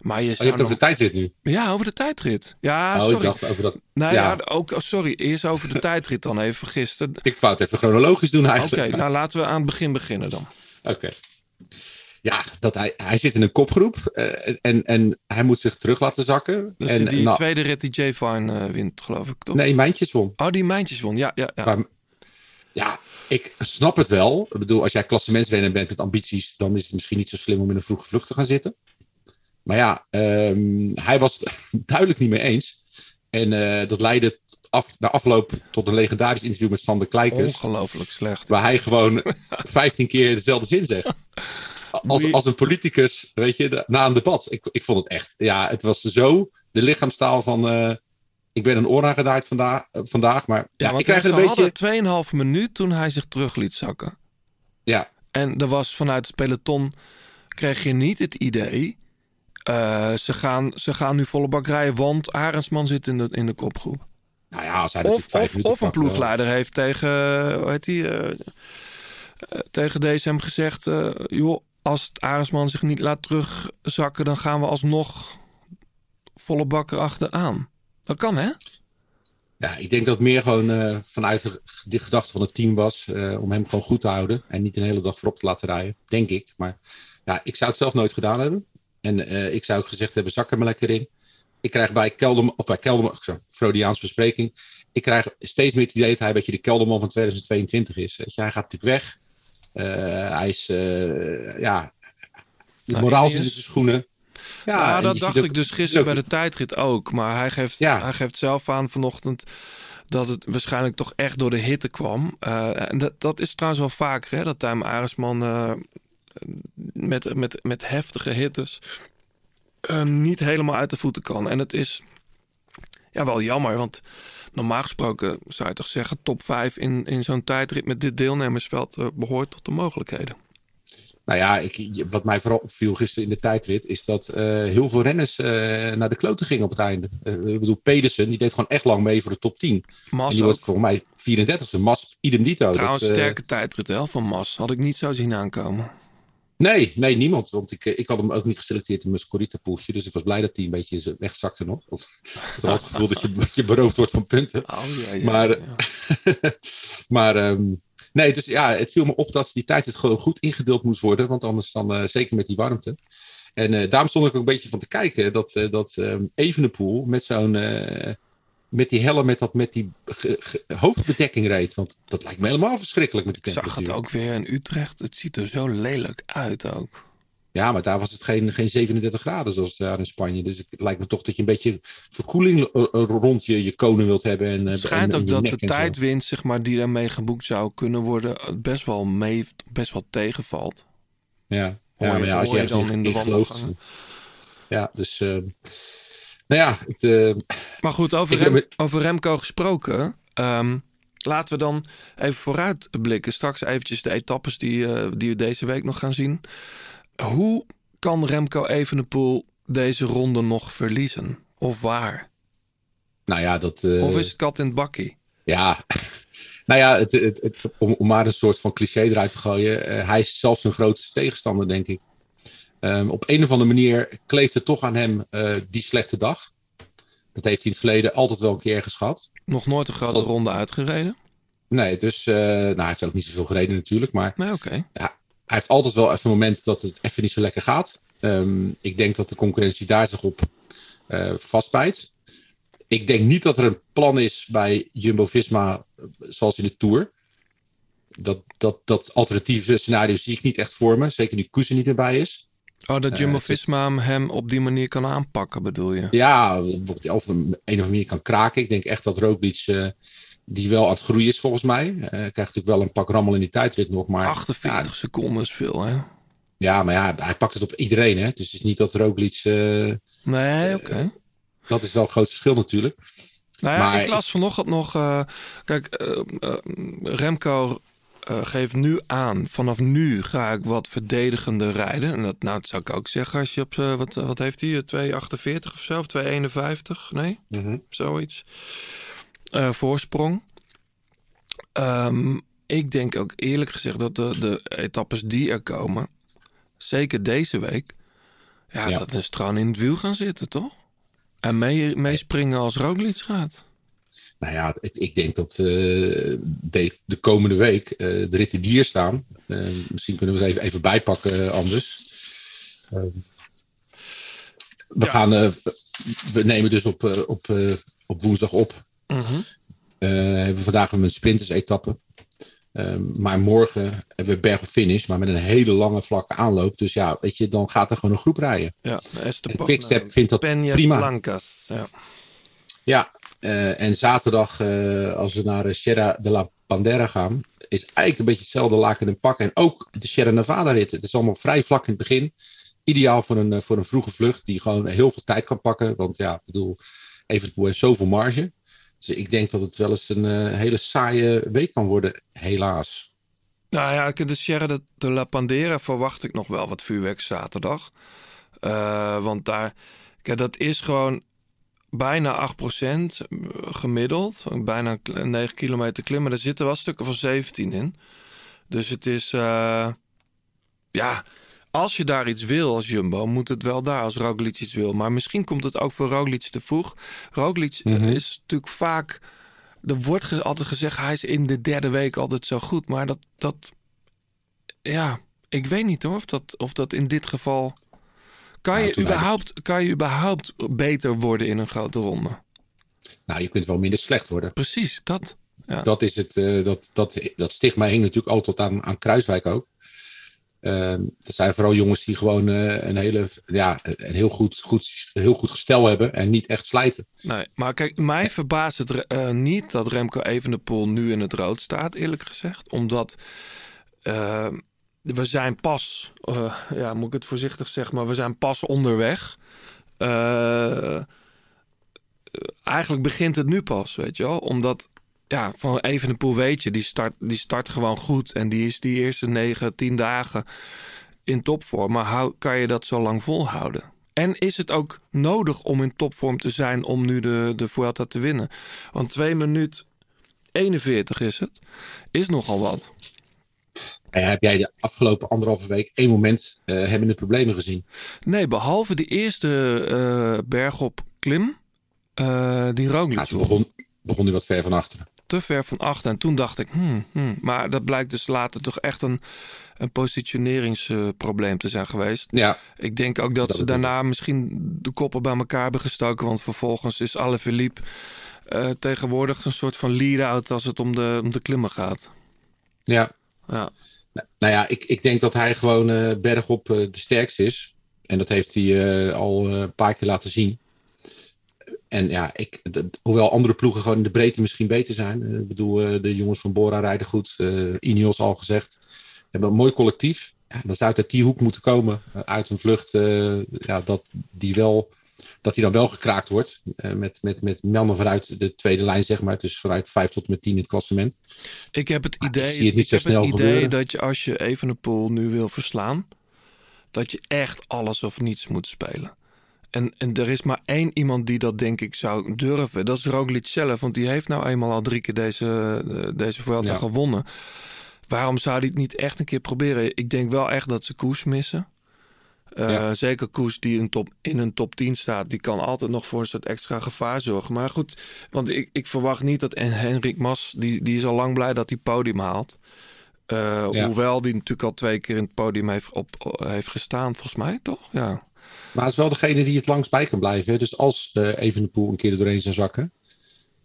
Maar je, oh, je hebt over de tijdrit nu? Ja, over de tijdrit. Ja, oh, sorry. ik dacht over dat... Nou ja, ook, oh, sorry. Eerst over de tijdrit dan even gisteren. Ik wou het even chronologisch doen eigenlijk. Oké, nou laten we aan het begin beginnen dan. Oké. Ja, dat hij, hij zit in een kopgroep uh, en, en hij moet zich terug laten zakken. Dus en, die nou, tweede rit die Jay Fine uh, wint, geloof ik toch? Nee, Mijntjes won. Oh, die Mijntjes won, ja. ja, ja. Maar, ja, ik snap het wel. Ik bedoel, als jij klassementsrenner bent met ambities, dan is het misschien niet zo slim om in een vroege vlucht te gaan zitten. Maar ja, um, hij was het duidelijk niet mee eens. En uh, dat leidde af, na afloop tot een legendarisch interview met Sander Kleikers. Ongelooflijk slecht. Waar hij gewoon 15 keer dezelfde zin zegt als, als een politicus, weet je, na een debat. Ik, ik vond het echt, ja, het was zo de lichaamstaal van. Uh, ik ben een oor aangedaaid vandaag, uh, vandaag maar ja, ja ik krijg een beetje. 2,5 minuut toen hij zich terug liet zakken. Ja. En er was vanuit het peloton, kreeg je niet het idee. Uh, ze, gaan, ze gaan nu volle bak rijden, want Arendsman zit in de, in de kopgroep. Nou ja, als hij of, vijf of, of een ploegleider heeft tegen, hoe heet die, tegen DSM gezegd: joh, als Aresman zich niet laat terugzakken, dan gaan we alsnog volle bakker achteraan. Dat kan, hè? Ja, ik denk dat het meer gewoon uh, vanuit de, gedachte van het team was uh, om hem gewoon goed te houden en niet een hele dag voorop te laten rijden. Denk ik. Maar ja, ik zou het zelf nooit gedaan hebben. En uh, ik zou gezegd hebben, zak er maar lekker in. Ik krijg bij Kelderman, of bij Kelderman, Freudiaans verspreking, ik krijg steeds meer het idee dat hij een beetje de Kelderman van 2022 is. Weet je, gaat natuurlijk weg. Eh, hij is, eh, ja, de nou, moraal zit in zijn schoenen. Ja, dat dacht ik dus gisteren bij de tijdrit ook. Maar hij geeft, hij geeft zelf aan vanochtend dat het waarschijnlijk toch echt door de hitte kwam. Uh, en dat, dat is trouwens wel vaker, hè, dat Tijm Aresman uh, met, met, met heftige hittes uh, niet helemaal uit de voeten kan. En het is ja, wel jammer, want normaal gesproken zou je toch zeggen... top 5 in, in zo'n tijdrit met dit deelnemersveld uh, behoort tot de mogelijkheden. Nou ja, ik, wat mij vooral opviel gisteren in de tijdrit... is dat uh, heel veel renners uh, naar de kloten gingen op het einde. ik bedoel, Pedersen, die deed gewoon echt lang mee voor de top 10. Mas en die wordt voor mij 34e. Mas, idem dito. Trouwens, dat, sterke tijdrit wel van Mas. Had ik niet zo zien aankomen. Nee, nee, niemand. Want ik, ik had hem ook niet geselecteerd in mijn Scorita-poeltje. Dus ik was blij dat hij een beetje wegzakte nog. Want ik had het gevoel dat je, dat je beroofd wordt van punten. Oh, ja, ja, maar ja. maar um, nee, dus ja, het viel me op dat die tijd het gewoon goed ingedeeld moest worden. Want anders dan, uh, zeker met die warmte. En uh, daarom stond ik ook een beetje van te kijken dat, uh, dat um, Evenepoel met zo'n met die helm met, dat, met die hoofdbedekking reed. Want dat lijkt me helemaal verschrikkelijk met die temperatuur. Ik zag het ook weer in Utrecht. Het ziet er zo lelijk uit ook. Ja, maar daar was het geen, geen 37 graden zoals daar in Spanje. Dus het lijkt me toch dat je een beetje verkoeling rond je, je konen wilt hebben. En, het schijnt ook dat de tijdwind zeg maar, die daarmee geboekt zou kunnen worden best wel, mee, best wel tegenvalt. Ja, ja maar ja, als je dan in de gelooft. Ja, dus... Uh, nou ja, het, uh, maar goed, over, Rem, over Remco gesproken. Um, laten we dan even vooruit blikken. Straks eventjes de etappes die, uh, die we deze week nog gaan zien. Hoe kan Remco Evenepoel deze ronde nog verliezen? Of waar? Nou ja, dat... Uh, of is het kat in het bakkie? Ja, nou ja, het, het, om, om, maar een soort van cliché eruit te gooien. hij is zelfs een grootste tegenstander, denk ik. Um, op een of andere manier kleeft het toch aan hem die slechte dag. Dat heeft hij in het verleden altijd wel een keer ergens gehad. Nog nooit een grote ronde uitgereden? Nee, dus nou, hij heeft ook niet zoveel gereden natuurlijk. Maar nee, oké. Ja, hij heeft altijd wel even momenten dat het even niet zo lekker gaat. Um, ik denk dat de concurrentie daar zich op uh, vastbijt. Ik denk niet dat er een plan is bij Jumbo-Visma zoals in de Tour. Dat, dat, dat alternatieve scenario zie ik niet echt voor me. Zeker nu Kuzen niet erbij is. Oh, dat Jumbo-Visma hem op die manier kan aanpakken, bedoel je? Ja, of op een, een of andere manier kan kraken. Ik denk echt dat Roglic, uh, die wel aan het groeien is volgens mij. Uh, krijgt natuurlijk wel een pak rammel in die tijdrit nog. Maar, 48 ja, seconden is veel, hè? Ja, maar ja, hij pakt het op iedereen, hè? Dus het is niet dat Roglic... Nee, oké. dat is wel een groot verschil natuurlijk. Nou ja, maar, ik las vanochtend nog... kijk, Remco uh, geeft nu aan, vanaf nu ga ik wat verdedigende rijden. En dat, nou, dat zou ik ook zeggen als je op, uh, wat, wat heeft hij, 2,48 of zo, of 2,51? Nee, mm zoiets. Uh, voorsprong. Um, ik denk ook eerlijk gezegd dat de, de etappes die er komen, zeker deze week, ja, ja. dat is gewoon in het wiel gaan zitten, toch? En meespringen mee als Roglic gaat. Nou ja, ik, ik denk dat uh, de, de, komende week uh, de ritten die hier staan. Uh, misschien kunnen we ze even, even bijpakken anders. we gaan, we nemen dus op, op, op woensdag op. -hmm. hebben we vandaag een sprinters-etappe. maar morgen hebben we berg op finish, maar met een hele lange vlakke aanloop. Dus ja, weet je, dan gaat er gewoon een groep rijden. Ja, Quickstep vindt dat Peñas prima. Blancas, ja. Ja, uh, en zaterdag, uh, als we naar Sierra de la Bandera gaan, is eigenlijk een beetje hetzelfde laken en pak. En ook de Sierra Nevada rit. Het is allemaal vrij vlak in het begin. Ideaal voor een, voor een vroege vlucht die gewoon heel veel tijd kan pakken. Want ja, ik bedoel, Evenepoel heeft zoveel marge. Dus ik denk dat het wel eens een hele saaie week kan worden, helaas. Nou ja, de Sierra de, La Bandera verwacht ik nog wel wat vuurwerk zaterdag. want daar, kijk, dat is gewoon bijna 8% gemiddeld. Bijna 9 kilometer klimmen. Daar zitten wel stukken van 17 in. Dus het is... Uh, ja, als je daar iets wil als Jumbo, moet het wel daar als Roglic iets wil. Maar misschien komt het ook voor Roglic te vroeg. Roglic mm -hmm. is natuurlijk vaak... Er wordt altijd gezegd, hij is in de derde week altijd zo goed. Maar dat... dat ja, ik weet niet hoor of dat, of dat in dit geval kan, je überhaupt, kan je überhaupt beter worden in een grote ronde? Nou, je kunt wel minder slecht worden. Precies, dat. Ja. Dat is het. Uh, dat, dat, dat stigma hing natuurlijk altijd aan, aan Kruiswijk ook. Uh, dat zijn vooral jongens die gewoon uh, een, hele, ja, een heel goed, goed, heel goed gestel hebben en niet echt slijten. Nee, maar kijk, mij verbaast het uh, niet dat Remco Evenepoel nu in het rood staat, eerlijk gezegd. Omdat we zijn pas, uh, ja, moet ik het voorzichtig zeggen, maar we zijn pas onderweg. Uh, eigenlijk begint het nu pas, weet je wel. Omdat, ja, van even een poel weet je, die start, die start gewoon goed. En die is die eerste negen, tien dagen in topvorm. Maar kan je dat zo lang volhouden? En is het ook nodig om in topvorm te zijn om nu de, de Vuelta te winnen? Want 2 minuut 41 is het. Is nogal wat. En heb jij de afgelopen anderhalve week één moment uh, hebben de problemen gezien? Nee, behalve die eerste uh, bergop klim, uh, die Roglic. Ja, toen begon, begon hij wat ver van achteren. Te ver van achter. En toen dacht ik, hmm, hmm. maar dat blijkt dus later toch echt een, een positioneringsprobleem te zijn geweest. Ja. Ik denk ook dat, ze daarna misschien de koppen bij elkaar hebben gestoken. Want vervolgens is alle Philippe tegenwoordig een soort van lead-out als het om de, om de klimmen gaat. Ja. Ja. Nou ja, ik, ik denk dat hij gewoon uh, bergop uh, de sterkste is. En dat heeft hij uh, al een paar keer laten zien. En ja, ik, hoewel andere ploegen gewoon in de breedte misschien beter zijn. ik bedoel, de jongens van Bora rijden goed. Ineos al gezegd. Hebben een mooi collectief. Ja, dan zou uit die hoek moeten komen. uit een vlucht ja, dat die wel dat hij dan wel gekraakt wordt. Uh, met, met, met melden vanuit de tweede lijn, zeg maar. Dus vanuit 5 tot met 10 in het klassement. Ik heb het idee, ik zie het niet zo snel het idee dat je als je even een pool nu wil verslaan, dat je echt alles of niets moet spelen. En, en er is maar één iemand die dat denk ik zou durven. Dat is Roglic zelf. Want die heeft nou eenmaal al drie keer deze, uh, deze Vuelta ja. gewonnen. Waarom zou hij het niet echt een keer proberen? Ik denk wel echt dat ze koers missen. Zeker Koes die in, top, in een top 10 staat, die kan altijd nog voor een soort extra gevaar zorgen. Maar goed, want ik, ik verwacht niet dat Henrik Mas, die, die is al lang blij dat hij podium haalt. Hoewel die natuurlijk al twee keer in het podium heeft, op, heeft gestaan, volgens mij toch? Ja. Maar het is wel degene die het langst bij kan blijven. Dus als uh, Evenepoel een keer er doorheen zou zakken.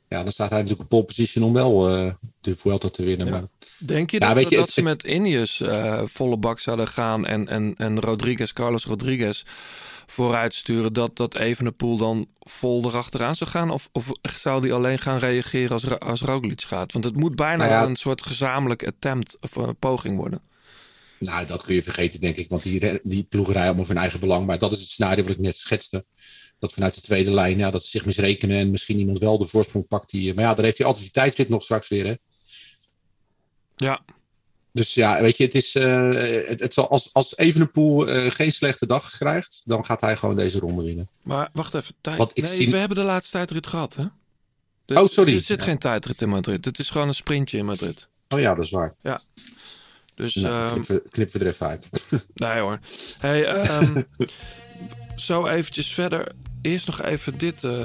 Ja, dan staat hij natuurlijk op pole position om wel uh, de Vuelta te winnen. Maar... Denk je dat, je, dat ze met Ineos uh, volle bak zouden gaan en, en, en Rodriguez, Carlos Rodriguez vooruit sturen, dat, dat Evenepoel dan vol erachteraan zou gaan? Of, of zou die alleen gaan reageren als, als Roglic gaat? Want het moet bijna nou een soort gezamenlijk attempt of poging worden. Nou, dat kun je vergeten, denk ik. Want die, die ploegen rijden allemaal hun eigen belang. Maar dat is het scenario wat ik net schetste. Dat vanuit de tweede lijn, ja, dat ze zich misrekenen en misschien iemand wel de voorsprong pakt. Die, maar ja, daar heeft hij altijd die tijdrit nog straks weer. Hè? Ja. Dus ja, weet je, het is. Uh, het, het, zal, als, als Evenepoel uh, geen slechte dag krijgt, dan gaat hij gewoon deze ronde winnen. Maar wacht even, tijd. nee, zie... we hebben de laatste tijdrit gehad, hè? oh, sorry. Er zit geen tijdrit in Madrid. Het is gewoon een sprintje in Madrid. Oh ja, dat is waar. Ja. Dus, nou, um, knip, we, er even uit. nee hoor. Hey, um, zo eventjes verder. Eerst nog even dit. Uh,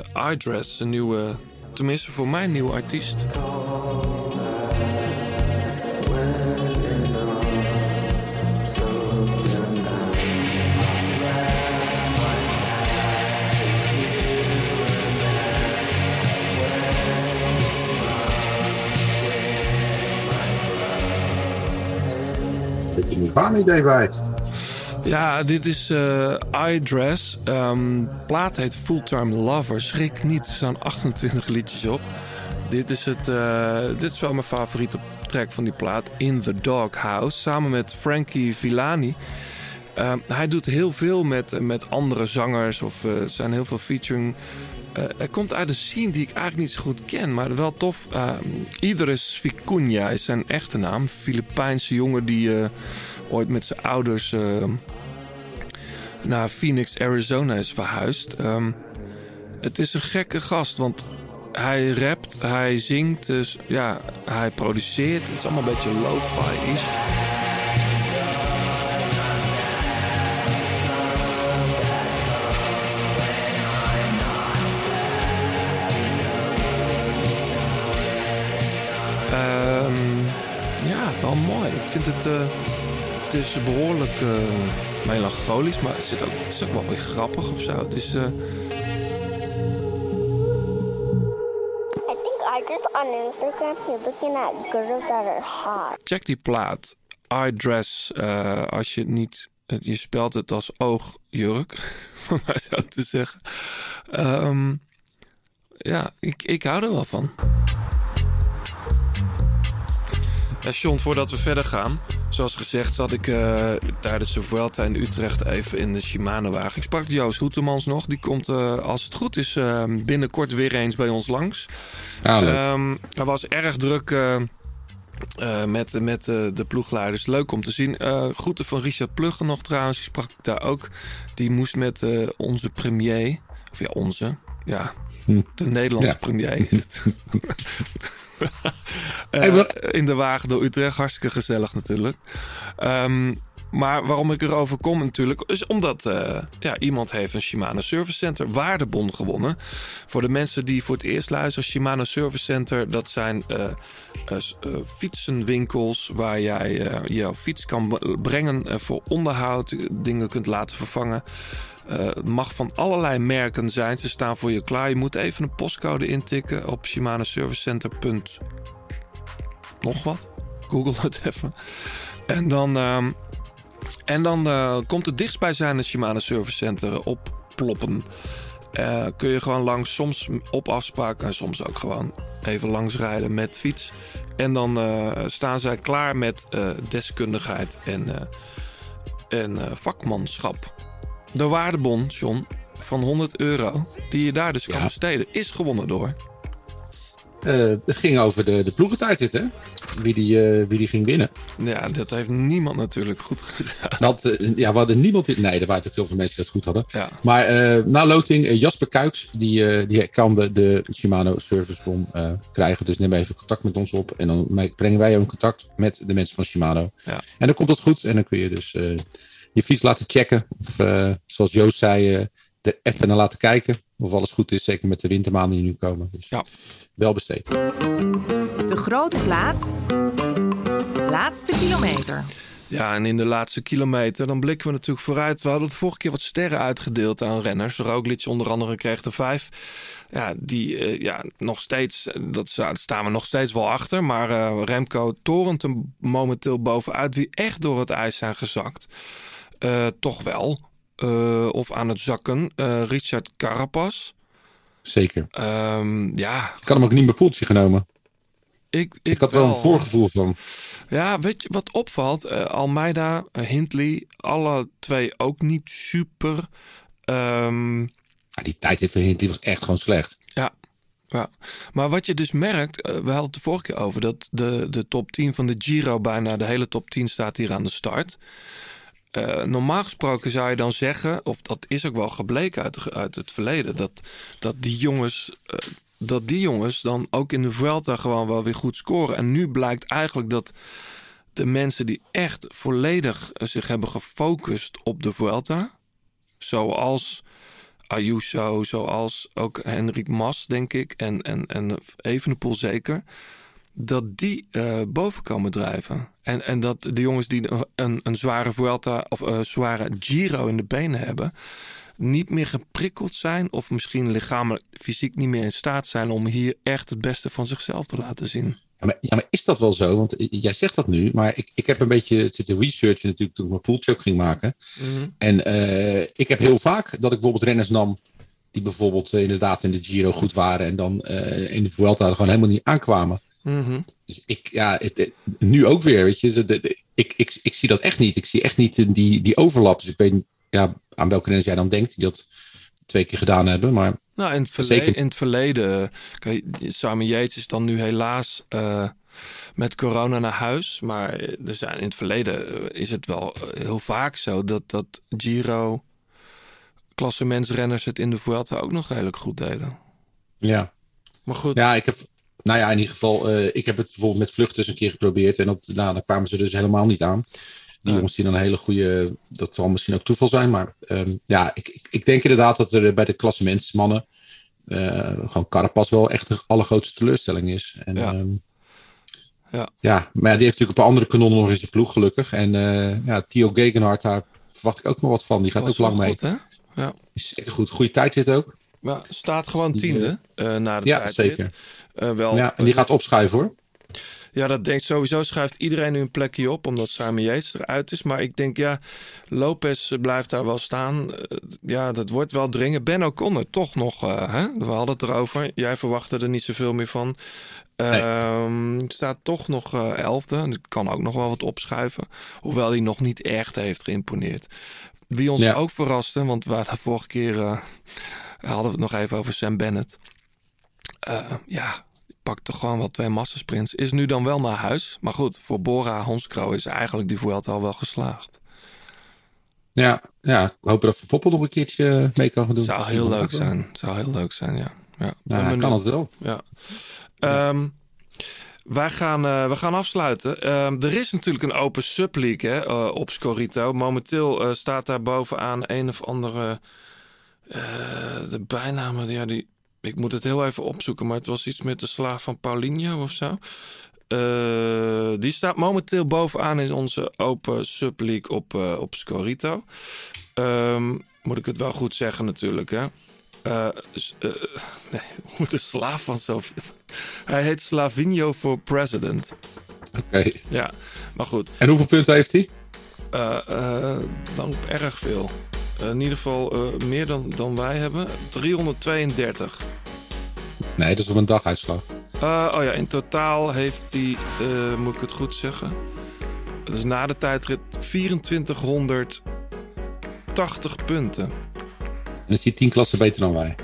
een nieuwe, tenminste voor mij nieuwe artiest. idee bij. Ja, dit is uh, iDress. Um, plaat heet Full-Time Lover. Schrik niet, er staan 28 liedjes op. Dit is, het, uh, dit is wel mijn favoriete track van die plaat. In the Doghouse. Samen met Frankie Villani. Uh, hij doet heel veel met, met andere zangers. Of er zijn heel veel featuring. Hij komt uit een scene die ik eigenlijk niet zo goed ken. Maar wel tof. Idris Vicuña is zijn echte naam. Filipijnse jongen die ooit met zijn ouders uh, naar Phoenix, Arizona is verhuisd. Um, het is een gekke gast, want hij rapt, hij zingt, dus ja, hij produceert. Het is allemaal een beetje lo-fi-ish. Wel mooi. Ik vind het... Uh, het is behoorlijk uh, melancholisch, maar het, zit ook, het is ook wel weer grappig of zo. Het is. Uh... I think I just on Instagram you're looking at girls that are hot. Check die plaat. I dress. Als je niet. Je spelt het als oogjurk, om maar zo te zeggen. Um, ja, ik, ik hou er wel van. Ja, John, voordat we verder gaan. Zoals gezegd zat ik uh, tijdens de Vuelta in Utrecht even in de Shimano-wagen. Ik sprak Joost Hoetemans nog. Die komt, uh, als het goed is, uh, binnenkort weer eens bij ons langs. Ah, um, hij was erg druk met, met de ploegleiders. Leuk om te zien. groeten van Richard Pluggen nog trouwens. Die sprak ik daar ook. Die moest met onze premier... Of ja, onze... Ja, hm. de Nederlandse ja. premier. uh, in de wagen door Utrecht. Hartstikke gezellig natuurlijk. Um, maar waarom ik erover kom natuurlijk, is omdat uh, ja, iemand heeft een Shimano Service Center waardebon gewonnen. Voor de mensen die voor het eerst luisteren, Shimano Service Center, dat zijn uh, uh, fietsenwinkels waar jij jouw fiets kan brengen voor onderhoud, dingen kunt laten vervangen. Het mag van allerlei merken zijn. Ze staan voor je klaar. Je moet even een postcode intikken op Center. Nog wat? Google het even. En dan, uh, en dan uh, komt het dichtstbijzijnde Shimano Service Center opploppen. Uh, kun je gewoon langs, soms op afspraak en soms ook gewoon even langs rijden met fiets. En dan staan zij klaar met deskundigheid en, en vakmanschap. De waardebon, John, van 100 euro, die je daar dus kan besteden, is gewonnen door. Uh, het ging over de, de ploegentijd, hè? Wie die, uh, wie die ging winnen. Ja, dat heeft niemand natuurlijk goed gedaan. Dat, uh, ja, we hadden niemand... Nee, er waren te veel van mensen die dat goed hadden. Ja. Maar na loting, Jasper Kuiks, die, die kan de, de Shimano servicebon krijgen. Dus neem even contact met ons op. En dan brengen wij ook contact met de mensen van Shimano. Ja. En dan komt het goed. En dan kun je dus je fiets laten checken. Of zoals Joost zei, er even naar laten kijken of alles goed is. Zeker met de wintermaanden die nu komen. Dus ja. wel besteed. De grote plaats. Laatste kilometer. Ja, en in de laatste kilometer, dan blikken we natuurlijk vooruit. We hadden de vorige keer wat sterren uitgedeeld aan renners. Roglic onder andere kreeg de vijf. Ja, die uh, ja, nog steeds, dat staan we nog steeds wel achter. Maar uh, Remco torent hem momenteel bovenuit. Wie echt door het ijs zijn gezakt. Uh, toch wel. of aan het zakken. Richard Carapaz. Zeker. Um, ja. Ik had hem ook niet meer poeltje genomen. Ik, ik, ik had wel een voorgevoel van. Ja, weet je wat opvalt? Almeida, Hindley, alle twee ook niet super. Um... Ja, die tijd van Hindley was echt gewoon slecht. Ja, ja. Maar wat je dus merkt, we hadden het de vorige keer over, dat de, de top 10 van de Giro, bijna de hele top 10 staat hier aan de start. Uh, normaal gesproken zou je dan zeggen, of dat is ook wel gebleken uit, het verleden, dat, dat die jongens uh, dat die jongens dan ook in de Vuelta gewoon wel weer goed scoren. En nu blijkt eigenlijk dat de mensen die echt volledig zich hebben gefocust op de Vuelta, zoals Ayuso, zoals ook Henrik Mas, denk ik, en, en, en Evenepoel zeker, dat die uh, boven komen drijven. En, en dat de jongens die een, een zware Vuelta of een zware Giro in de benen hebben, niet meer geprikkeld zijn of misschien lichamelijk fysiek niet meer in staat zijn om hier echt het beste van zichzelf te laten zien. Ja maar, ja, maar is dat wel zo? Want jij zegt dat nu, maar ik, ik heb een beetje zitten researchen natuurlijk toen ik mijn pooltje ging maken. Mhm. En uh, ik heb heel vaak dat ik bijvoorbeeld renners nam die bijvoorbeeld uh, inderdaad in de Giro goed waren en dan uh, in de Vuelta gewoon helemaal niet aankwamen. Mm Dus ik, ja, het, het, nu ook weer, weet je, de, de, ik, ik, ik zie dat echt niet. Ik zie echt niet die, die overlap. Dus ik weet ja, aan welke renners jij dan denkt die dat twee keer gedaan hebben. Maar nou, in het verleden, zeker... in het verleden kijk, Simon Yates is dan nu helaas uh, met corona naar huis. Maar er zijn, in het verleden is het wel heel vaak zo dat, dat Giro klassementsrenners het in de Vuelta ook nog redelijk goed deden. Ja. Maar goed. Ja, ik heb, nou ja, in ieder geval, uh, ik heb het bijvoorbeeld met vluchters een keer geprobeerd. En dat, nou, daar kwamen ze dus helemaal niet aan. Die jongens die dan een hele goede. Dat zal misschien ook toeval zijn. Maar um, ja, ik, ik, ik, denk inderdaad dat er bij de klassementsmannen. Uh, gewoon Carapaz wel echt de allergrootste teleurstelling is. En, ja. Um, ja. ja, maar die heeft natuurlijk op andere kanon nog eens een ploeg, gelukkig. En uh, ja, Theo Gegenhardt, daar verwacht ik ook nog wat van. Die gaat ook lang mee. Goed, ja. Is zeker goed. Goede tijd dit ook. Ja, staat gewoon tiende uh, na de ja, tijd. Zeker. Uh, wel, ja, en die gaat opschuiven hoor. Ja, dat denkt sowieso schuift iedereen nu een plekje op, omdat Simon Yates eruit is. Maar ik denk, ja, Lopez blijft daar wel staan. Uh, ja, dat wordt wel dringen. Ben O'Connor, toch nog, uh, hè? we hadden het erover. Jij verwachtte er niet zoveel meer van. Nee. Staat toch nog uh, elfde. Dat kan ook nog wel wat opschuiven. Hoewel hij nog niet echt heeft geïmponeerd. Wie ons ja. ook verraste, want we hadden vorige keer hadden we het nog even over Sam Bennett. ja, pakt toch gewoon wel twee massasprints. Is nu dan wel naar huis. Maar goed, voor Bora Honskrouw is eigenlijk die Vuelta al wel geslaagd. Ja, ja, hoop dat Van Poppel nog een keertje mee kan doen. Zou heel leuk zijn. Zou heel leuk zijn, ja. Ja, nou, kan het wel. Ja. ja. Um, wij gaan, uh, we gaan afsluiten. Uh, er is natuurlijk een open subleague hè, uh, op Scorito. Momenteel uh, staat daar bovenaan een of andere... de bijnamen, ja, die ik moet het heel even opzoeken, maar het was iets met de slaaf van Paulinho of zo. Uh, die staat momenteel bovenaan in onze open subleague op, uh, op Scorito. Um, moet ik het wel goed zeggen natuurlijk, hè? Uh, nee, hoe de slaaf van zo. hij heet Slavinho for President. Oké. Okay. Ja, maar goed. En hoeveel punten heeft hij? dan erg veel. In ieder geval meer dan, dan wij hebben. 332. Nee, dat is op een daguitslag. Uh, oh ja, in totaal heeft hij, uh, moet ik het goed zeggen, dus na de tijdrit 2480 punten. En is hij 10 klassen beter dan wij.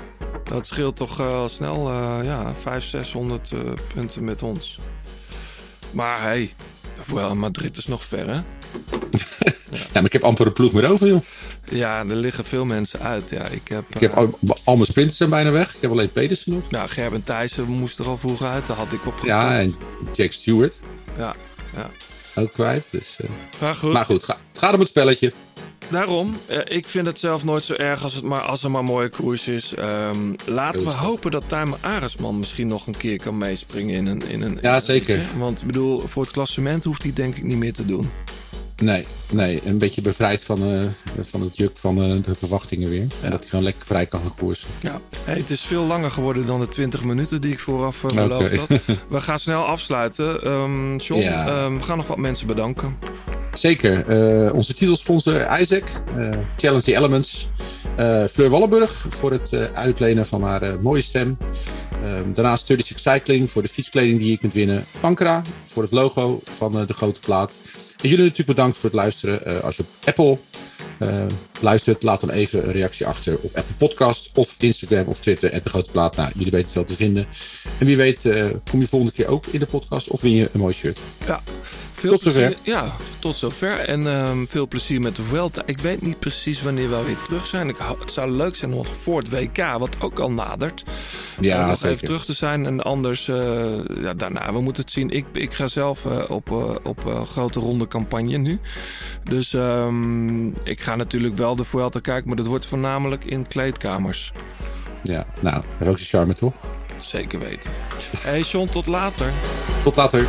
Dat scheelt toch uh, snel ja, 500, 600 punten met ons. Maar hey, wel, Madrid is nog ver hè? ja. ja, maar ik heb amper een ploeg meer over joh. Ja, er liggen veel mensen uit. Ja, ik heb, ik heb al, al, mijn sprinters zijn bijna weg. Ik heb alleen Pedersen nog. Nou, Gerben Thijssen moest er al vroeg uit. Daar had ik op Ja, en Jack Stewart. Ja, ja. Ook kwijt. Dus, uh... maar goed, maar goed ga, het gaat om het spelletje. daarom. Uh, ik vind het zelf nooit zo erg als, het maar, als er maar mooie koers is. Um, laten we hopen dat Tijmen Aresman misschien nog een keer kan meespringen in een... In een ja, zeker. Want ik bedoel, voor het klassement hoeft hij denk ik niet meer te doen. Nee, nee, een beetje bevrijd van, uh, van het juk van uh, de verwachtingen weer. En dat hij gewoon lekker vrij kan gaan koersen. Ja, hey, het is veel langer geworden dan de 20 minuten die ik vooraf uh, beloofd had. We gaan snel afsluiten. Um, John, ja. um, we gaan nog wat mensen bedanken. Zeker. onze titelsponsor Isaac, Challenge the Elements. Fleur Wallenburg voor het uitlenen van haar mooie stem. Um, daarnaast 36 Cycling voor de fietskleding die je kunt winnen. Pankra voor het logo van de grote plaat. En jullie natuurlijk bedankt voor het luisteren. Uh, als je op Apple uh, luistert, laat dan even een reactie achter op Apple Podcast of Instagram of Twitter. En de grote plaat. Nou, jullie weten veel te vinden. En wie weet, kom je volgende keer ook in de podcast of win je een mooi shirt. Ja, veel tot zover. Ja, tot zover. En um, veel plezier met de Vuelta. Ik weet niet precies wanneer we weer terug zijn. Ik, het zou leuk zijn nog voor het WK, wat ook al nadert. Ja, uh, nog zeker. even terug te zijn. En anders, uh, ja, daarna, we moeten het zien. Ik, ik ga zelf op, op grote ronde campagne nu. Dus um, ik ga natuurlijk wel de Vuelta kijken, maar dat wordt voornamelijk in kleedkamers. Ja, nou, ook charme toch? Zeker weten. Hey Sean, tot later. Tot later.